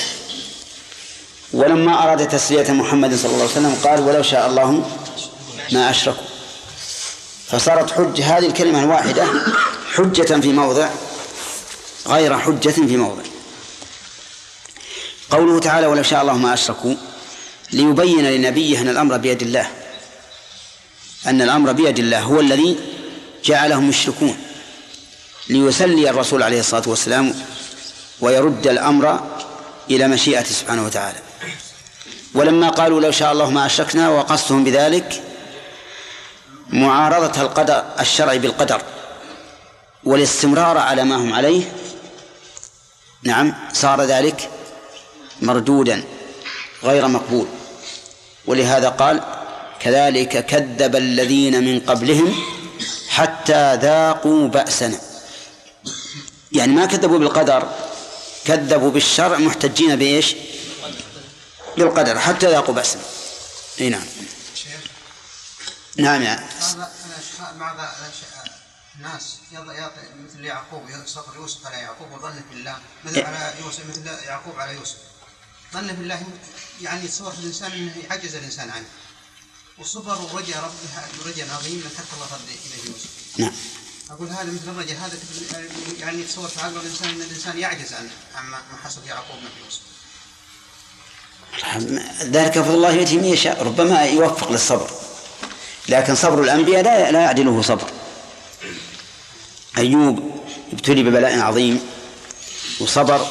ولما أراد تسلية محمد صلى الله عليه وسلم قال ولو شاء الله ما أشركوا. فصارت حجة هذه الكلمة الواحدة حجة في موضع غير حجة في موضع. قوله تعالى ولو شاء الله ما أشركوا ليبين لنبيه أن الأمر بيد الله. أن الأمر بيد الله هو الذي جعلهم يشركون. ليسلي الرسول عليه الصلاة والسلام ويرد الأمر إلى مشيئته سبحانه وتعالى. ولما قالوا لو شاء الله ما أشركنا وقصدهم بذلك معارضة القدر الشرع بالقدر والاستمرار على ما هم عليه نعم صار ذلك مردودا غير مقبول. ولهذا قال كذلك كذب الذين من قبلهم حتى ذاقوا بأسنا. يعني ما كذبوا بالقدر كذبوا بالشرع محتجين بإيش؟ بالقدر حتى ذاقوا بأسنا. إي نعم. نعم. يا بعض الناس يعطي مثل يعقوب صبر يوسف على يعقوب وظن في الله. مثل على يوسف مثل يعقوب على يوسف. ظن في الله يعني يتصور في الإنسان إنه يعجز الإنسان عنه. وصبر ورجى ربه رجى عظيم من حتى الله رد اليه يوسف. نعم. أقول هذا مثل الرجاء هذا يعني يتصور في عقل الإنسان إن الإنسان يعجز عنه عما ما حصل يعقوب من يوسف. ذلك فضل الله يؤتي من يشاء ربما يوفق للصبر. لكن صبر الأنبياء لا لا يعدله صبر أيوب ابتلي ببلاء عظيم وصبر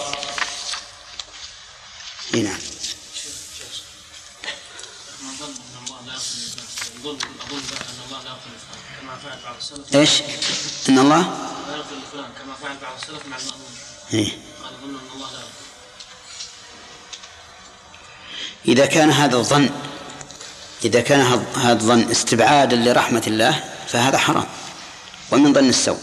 نعم إيش؟ إن الله لا يغفر لفلان كما فعل بعض السلف مع المأمون إيه؟ قال ظن ان الله لا يغفر إذا كان هذا الظن إذا كان هذا الظن استبعادا لرحمة الله فهذا حرام ومن ظن السوء.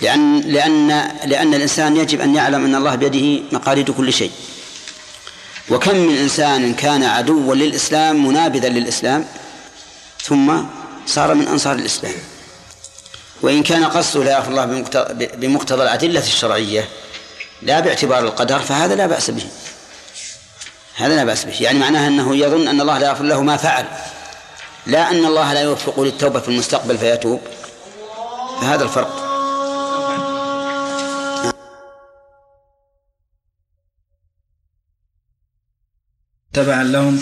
لأن لأن لأن الإنسان يجب أن يعلم أن الله بيده مقاليد كل شيء. وكم من إنسان كان عدوا للإسلام منابذا للإسلام ثم صار من أنصار الإسلام. وإن كان قصده لا يغفر الله بمقتضى الأدلة الشرعية لا باعتبار القدر فهذا لا بأس به. هذا لا بأس به. يعني معناها أنه يظن أن الله لا يغفر له ما فعل. لا أن الله لا يوفق للتوبة في المستقبل فيتوب. فهذا الفرق. تبعا لهم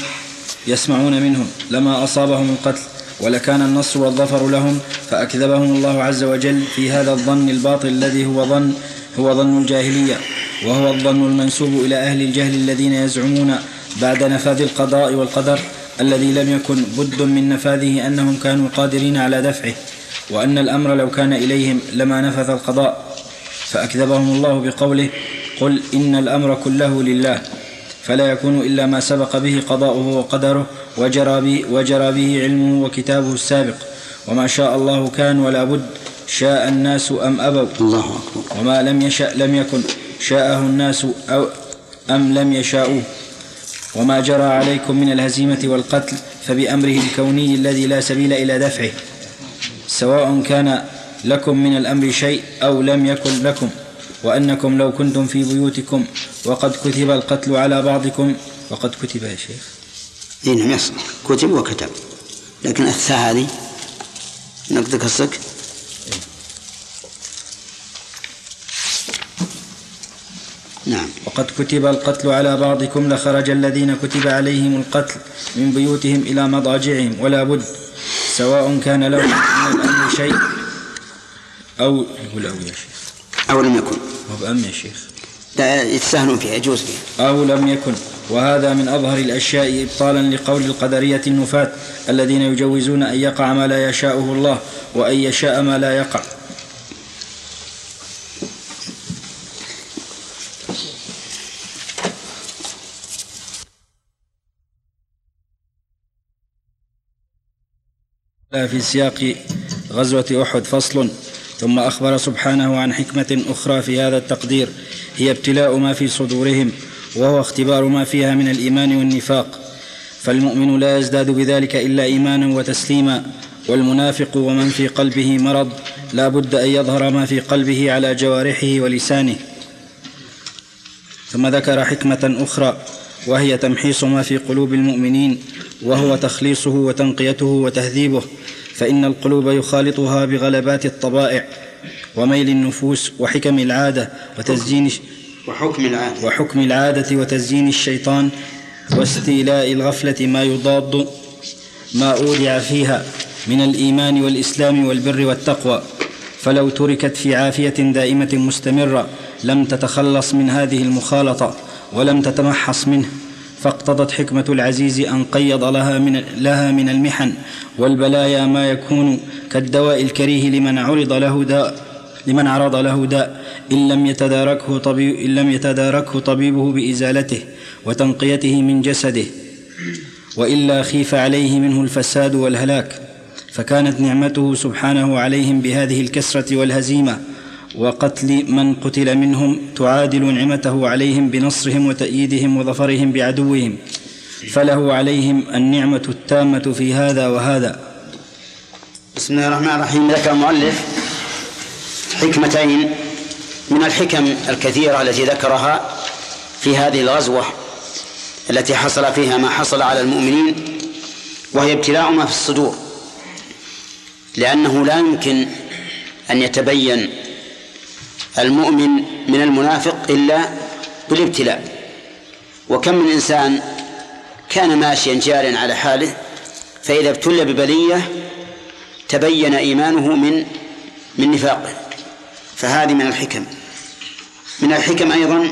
يسمعون منهم. لما أصابهم القتل ولكان النصر والظفر لهم فأكذبهم الله عز وجل في هذا الظن الباطل الذي هو ظن هو ظن الجاهلية. وهو الظن المنسوب إلى أهل الجهل الذين يزعمون بعد نفاذ القضاء والقدر الذي لم يكن بد من نفاذه أنهم كانوا قادرين على دفعه وأن الأمر لو كان إليهم لما نفذ القضاء. فأكذبهم الله بقوله قل إن الأمر كله لله فلا يكون إلا ما سبق به قضاؤه وقدره وجرى به, وجرى به علمه وكتابه السابق. وما شاء الله كان ولا بد شاء الناس أم أبوا. الله أكبر. وما لم يشأ لم يكن. شاءه الناس أو أم لم يشاءوه. وما جرى عليكم من الهزيمة والقتل فبأمره الكوني الذي لا سبيل إلى دفعه. سواء كان لكم من الأمر شيء أو لم يكن لكم. وأنكم لو كنتم في بيوتكم وقد كتب القتل على بعضكم وقد كتب يا شيخ. اي نعم يصح كتب وكتب. لكن الثاء هذه نقدك الصك نعم. وقد كتب القتل على بعضكم لخرج الذين كتب عليهم القتل من بيوتهم إلى مضاجعهم ولا بد سواء كان لهم من الأمر شيء أو يقول أو يا شيخ. أو لم يكن. هو بأم يا شيخ. لا يتساهلون فيها يجوز فيها. أو لم يكن. وهذا من أظهر الأشياء إبطالا لقول القدرية النفاة الذين يجوزون أن يقع ما لا يشاؤه الله وأن يشاء ما لا يقع. في سياق غزوة أحد فصل. ثم أخبر سبحانه عن حكمة أخرى في هذا التقدير هي ابتلاء ما في صدورهم وهو اختبار ما فيها من الإيمان والنفاق. فالمؤمن لا يزداد بذلك إلا إيمانا وتسليما والمنافق ومن في قلبه مرض لا بد أن يظهر ما في قلبه على جوارحه ولسانه. ثم ذكر حكمة أخرى وهي تمحيص ما في قلوب المؤمنين وهو تخليصه وتنقيته وتهذيبه فإن القلوب يخالطها بغلبات الطبائع وميل النفوس وحكم العادة وتزيين وحكم العادة. وحكم العادة وتزيين الشيطان واستيلاء الغفلة ما يضاد ما أودع فيها من الإيمان والإسلام والبر والتقوى. فلو تركت في عافية دائمة مستمرة لم تتخلص من هذه المخالطة. ولم تتمحص منه فاقتضت حكمة العزيز أن قيض لها من, لها من المحن والبلايا ما يكون كالدواء الكريه لمن عرض له داء لمن عرض له داء إن لم يتداركه طبيب إن لم يتداركه طبيبه بإزالته وتنقيته من جسده وإلا خيف عليه منه الفساد والهلاك فكانت نعمته سبحانه عليهم بهذه الكسرة والهزيمة وقتل من قتل منهم تعادل نعمته عليهم بنصرهم وتأييدهم وظفرهم بعدوهم. فله عليهم النعمة التامة في هذا وهذا. بسم الله الرحمن الرحيم. ذكر المؤلف حكمتين من الحكم الكثيرة التي ذكرها في هذه الغزوة التي حصل فيها ما حصل على المؤمنين وهي ابتلاء ما في الصدور. لأنه لا يمكن أن يتبين المؤمن من المنافق إلا بالابتلاء. وكم من إنسان كان ماشيا جارا على حاله فإذا ابتلي ببلية تبين إيمانه من من نفاقه. فهذه من الحكم. من الحكم أيضا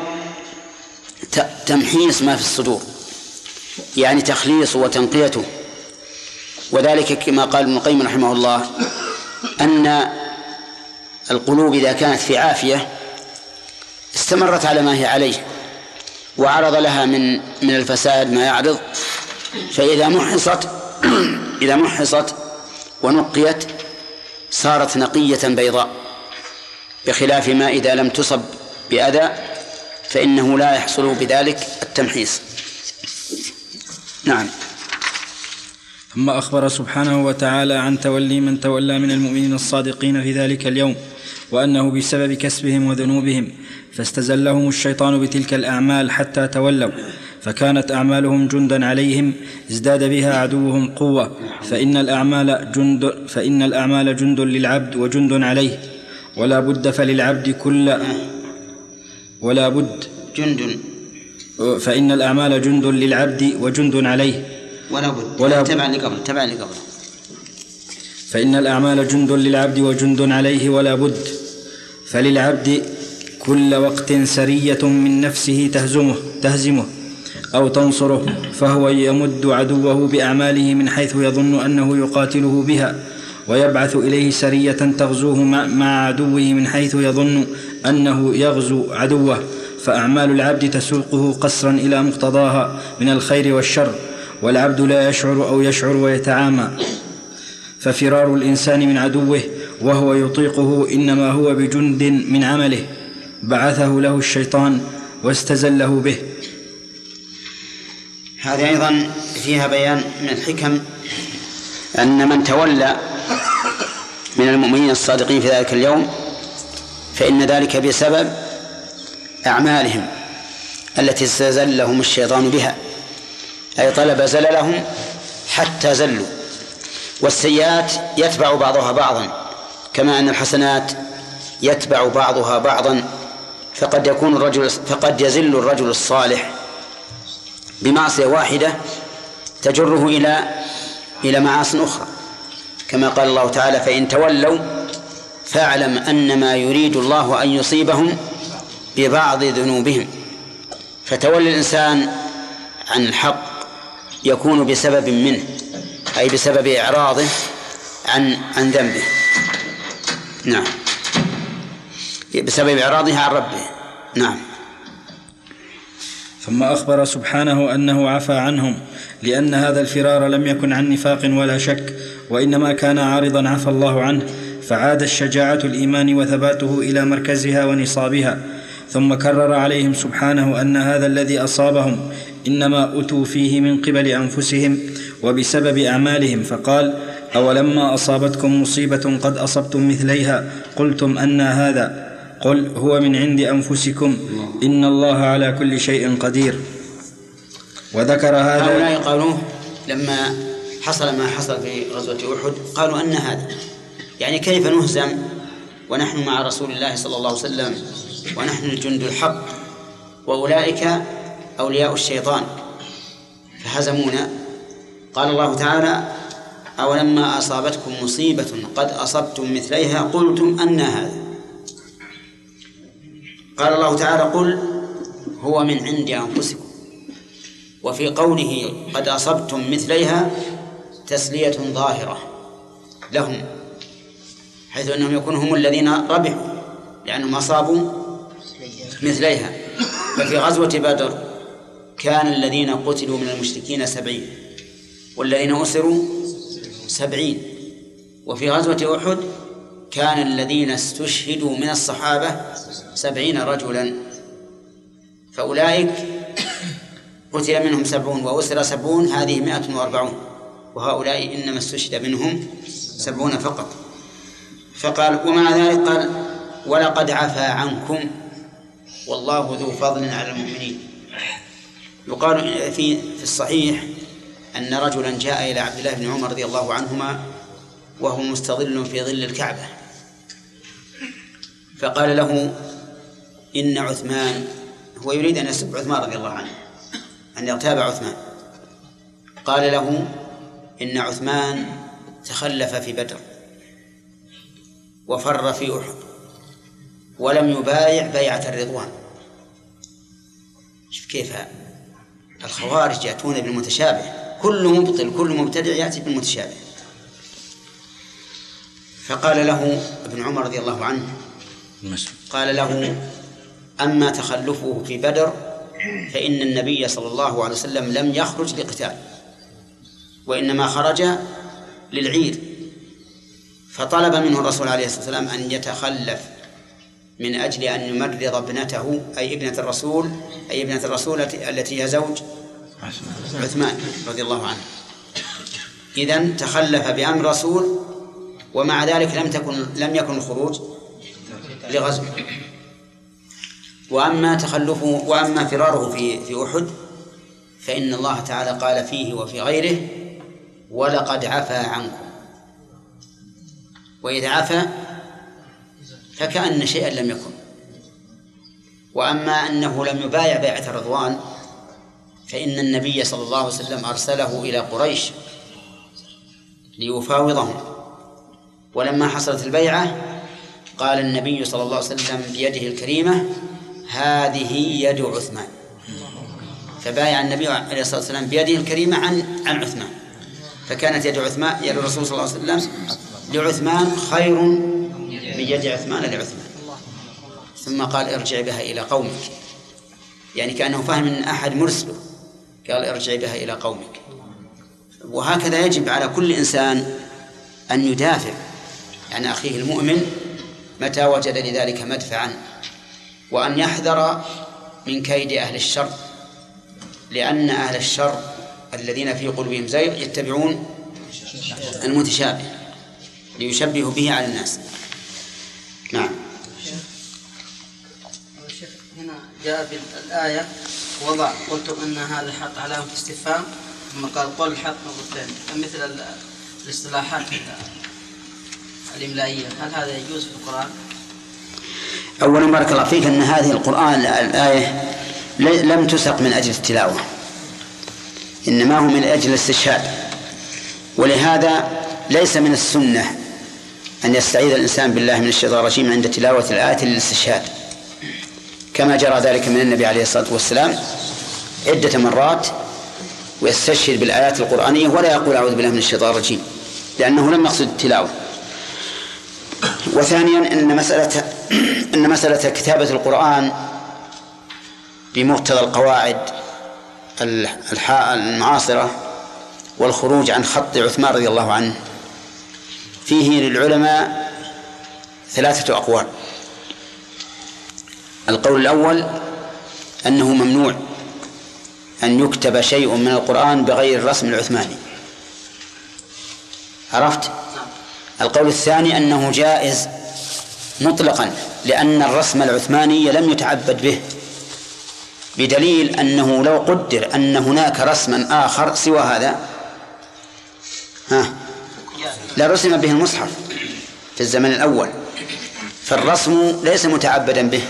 تمحيص ما في الصدور يعني تخليصه وتنقيته. وذلك كما قال ابن القيم رحمه الله أن القلوب إذا كانت في عافية استمرت على ما هي عليه وعرض لها من من الفساد ما يعرض. فإذا محصت إذا محصت ونقيت صارت نقية بيضاء بخلاف ما إذا لم تصب بأذى فإنه لا يحصل بذلك التمحيص. نعم. ثم أخبر سبحانه وتعالى عن تولي من تولى من المؤمنين الصادقين في ذلك اليوم. وأنه بسبب كسبهم وذنوبهم فاستزلهم الشيطان بتلك الأعمال حتى تولوا فكانت أعمالهم جندا عليهم ازداد بها عدوهم قوة فإن الأعمال جند فإن الأعمال جند للعبد وجند عليه ولا بد فللعبد كل ولا بد جند. فإن الأعمال جند للعبد وجند عليه. ولا بد. ولا بد. تبع لقبل تبع لقبل فإن الأعمال جند للعبد وجند عليه ولا بد. فللعبد كل وقت سرية من نفسه تهزمه تهزمه أو تنصره فهو يمد عدوه بأعماله من حيث يظن أنه يقاتله بها ويبعث إليه سرية تغزوه مع- عدوه من حيث يظن أنه يغزو عدوه. فأعمال العبد تسوقه قصرا إلى مقتضاها من الخير والشر والعبد لا يشعر أو يشعر ويتعامى. ففرار الإنسان من عدوه وهو يطيقه إنما هو بجند من عمله. بعثه له الشيطان واستزله به. هذه أيضا فيها بيان من الحكم أن من تولى من المؤمنين الصادقين في ذلك اليوم فإن ذلك بسبب أعمالهم التي استزلهم الشيطان بها أي طلب زللهم حتى زلوا. والسيئات يتبع بعضها بعضا كما أن الحسنات يتبع بعضها بعضا فقد يكون الرجل فقد يزل الرجل الصالح بمعصية واحدة تجره إلى إلى معاص أخرى. كما قال الله تعالى فإن تولوا فاعلم أنما يريد الله أن يصيبهم ببعض ذنوبهم فتولي الإنسان عن الحق يكون بسبب منه. أي بسبب إعراضه عن عن ذنبه. نعم. بسبب إعراضه عن ربه. نعم. ثم أخبر سبحانه أنه عفى عنهم لأن هذا الفرار لم يكن عن نفاق ولا شك وإنما كان عارضا عفى الله عنه فعاد الشجاعة الإيمان وثباته إلى مركزها ونصابها ثم كرر عليهم سبحانه أن هذا الذي أصابهم إنما أتوا فيه من قبل أنفسهم وبسبب أعمالهم. فقال أولما أصابتكم مصيبة قد أصبتم مثليها؟ قلتم أن هذا. قل هو من عند أنفسكم. إن الله على كل شيء قدير. وذكر هذا هؤلاء قالوه لما حصل ما حصل في غزوة أحد قالوا أن هذا. يعني كيف نهزم؟ ونحن مع رسول الله صلى الله عليه وسلم ونحن الجند الحق. وأولئك أولياء الشيطان. فهزمونا. قال الله تعالى أولما أصابتكم مصيبة قد أصبتم مثليها قلتم أن هذا. قال الله تعالى قل هو من عند أنفسكم. وفي قوله قد أصبتم مثليها تسلية ظاهرة لهم حيث أنهم يكونوا هم الذين ربحوا لأنهم أصابوا مثليها. ففي غزوة بدر كان الذين قتلوا من المشركين سبعين والذين أسروا سبعين. وفي غزوة أحد كان الذين استشهدوا من الصحابة سبعين رجلا. فأولئك قتل منهم سبعون وأسر سبعون هذه مائة وأربعون. وهؤلاء إنما استشهد منهم سبعون فقط. فقال ومع ذلك قال ولقد عفا عنكم والله ذو فضل على المؤمنين. يقال في في الصحيح أن رجلا جاء إلى عبد الله بن عمر رضي الله عنهما وهو مستظل في ظل الكعبة. فقال له إن عثمان هو يريد أن يسب عثمان رضي الله عنه أن يغتاب عثمان. قال له إن عثمان تخلف في بدر وفر في أحد ولم يبايع بيعة الرضوان. شوف كيف الخوارج يأتون بالمتشابه. كل مبطل كل مبتدع يأتي بالمتشابه. فقال له ابن عمر رضي الله عنه قال له أما تخلفه في بدر فإن النبي صلى الله عليه وسلم لم يخرج لقتال وإنما خرج للعيد. فطلب منه الرسول عليه الصلاة والسلام أن يتخلف. من أجل أن يمرض ابنته أي ابنة الرسول أي ابنة الرسول التي هي زوج عثمان رضي الله عنه. إذا تخلف بأمر الرسول ومع ذلك لم تكن لم يكن الخروج لغزو. وأما تخلفه وأما فراره في في أحد فإن الله تعالى قال فيه وفي غيره ولقد عفا عنكم. وإذا عفا فكأن شيئا لم يكن. وأما أنه لم يبايع بيعة الرضوان فإن النبي صلى الله عليه وسلم أرسله إلى قريش ليفاوضهم. ولما حصلت البيعة قال النبي صلى الله عليه وسلم بيده الكريمة هذه يد عثمان. فبايع النبي عليه الصلاة والسلام بيده الكريمة عن عن عثمان. فكانت يد عثمان يد الرسول صلى الله عليه وسلم لعثمان خير من يد عثمان لعثمان. ثم قال ارجع بها إلى قومك. يعني كأنه فهم من أحد مرسله. قال ارجع بها إلى قومك. وهكذا يجب على كل إنسان أن يدافع عن أخيه المؤمن متى وجد لذلك مدفعا وأن يحذر من كيد أهل الشر. لأن أهل الشر الذين في قلوبهم زيغ يتبعون المتشابه ليشبهوا به على الناس. جاء في الآية وضع قلتم أن هذا حق علامة استفهام ثم قال قل الحق مرتين مثل ال- الاصطلاحات الإملائية. هل هذا يجوز في القرآن؟ أولا بارك الله فيك أن هذه القرآن الآية لم تسق من أجل التلاوة إنما هو من أجل الاستشهاد. ولهذا ليس من السنة أن يستعيذ الإنسان بالله من الشيطان الرجيم عند تلاوة الآية للاستشهاد. كما جرى ذلك من النبي عليه الصلاة والسلام عدة مرات ويستشهد بالآيات القرآنية ولا يقول أعوذ بالله من الشيطان الرجيم لأنه لم يقصد التلاوة. وثانيا إن مسألة إن مسألة كتابة القرآن بمقتضى القواعد المعاصرة والخروج عن خط عثمان رضي الله عنه فيه للعلماء ثلاثة أقوال. القول الأول أنه ممنوع أن يكتب شيء من القرآن بغير الرسم العثماني. عرفت؟ القول الثاني أنه جائز مطلقا لأن الرسم العثماني لم يتعبد به بدليل أنه لو قدر أن هناك رسما آخر سوى هذا. ها؟ لرسم به المصحف في الزمن الأول فالرسم ليس متعبدا به.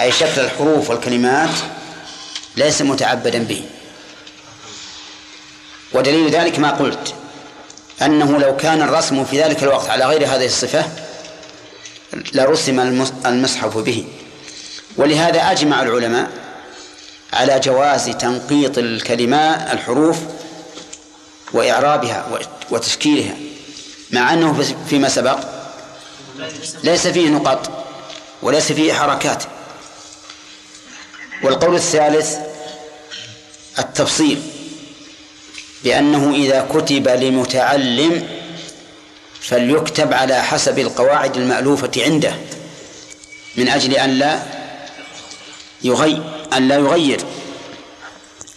أي شكل الحروف والكلمات ليس متعبدا به. ودليل ذلك ما قلت أنه لو كان الرسم في ذلك الوقت على غير هذه الصفة لرسم المص- المصحف به. ولهذا أجمع العلماء على جواز تنقيط الكلمات الحروف وإعرابها وتشكيلها مع أنه في- فيما سبق ليس فيه نقاط وليس فيه حركات. والقول الثالث التفصيل بأنه إذا كتب لمتعلم فليكتب على حسب القواعد المألوفة عنده من أجل أن لا يغير أن لا يغير.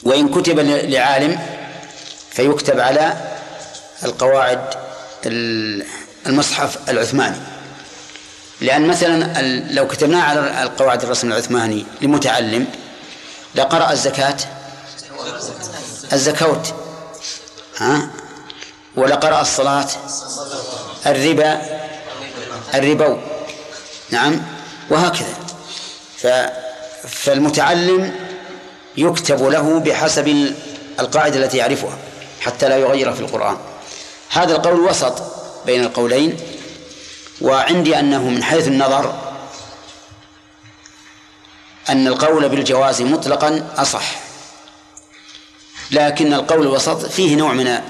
وإن كتب لعالم فيكتب على القواعد المصحف العثماني. لأن مثلا لو كتبناه على القواعد الرسم العثماني لمتعلم لقرأ الزكاة. الزكوت ها؟ ولقرأ الصلاة. الربا. الربو. نعم؟ وهكذا. ف فالمتعلم يكتب له بحسب القاعدة التي يعرفها حتى لا يغير في القرآن. هذا القول وسط بين القولين. وعندي أنه من حيث النظر أن القول بالجواز مطلقا أصح. لكن القول الوسط فيه نوع من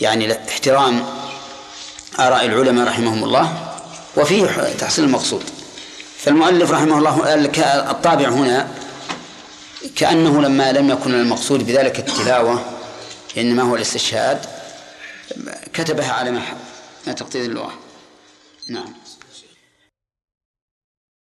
يعني احترام آراء العلماء رحمهم الله وفيه تحصيل المقصود. فالمؤلف رحمه الله الطابع هنا كأنه لما لم يكن المقصود بذلك التلاوة إنما هو الاستشهاد كتبها على ما تقتضي اللغة. نعم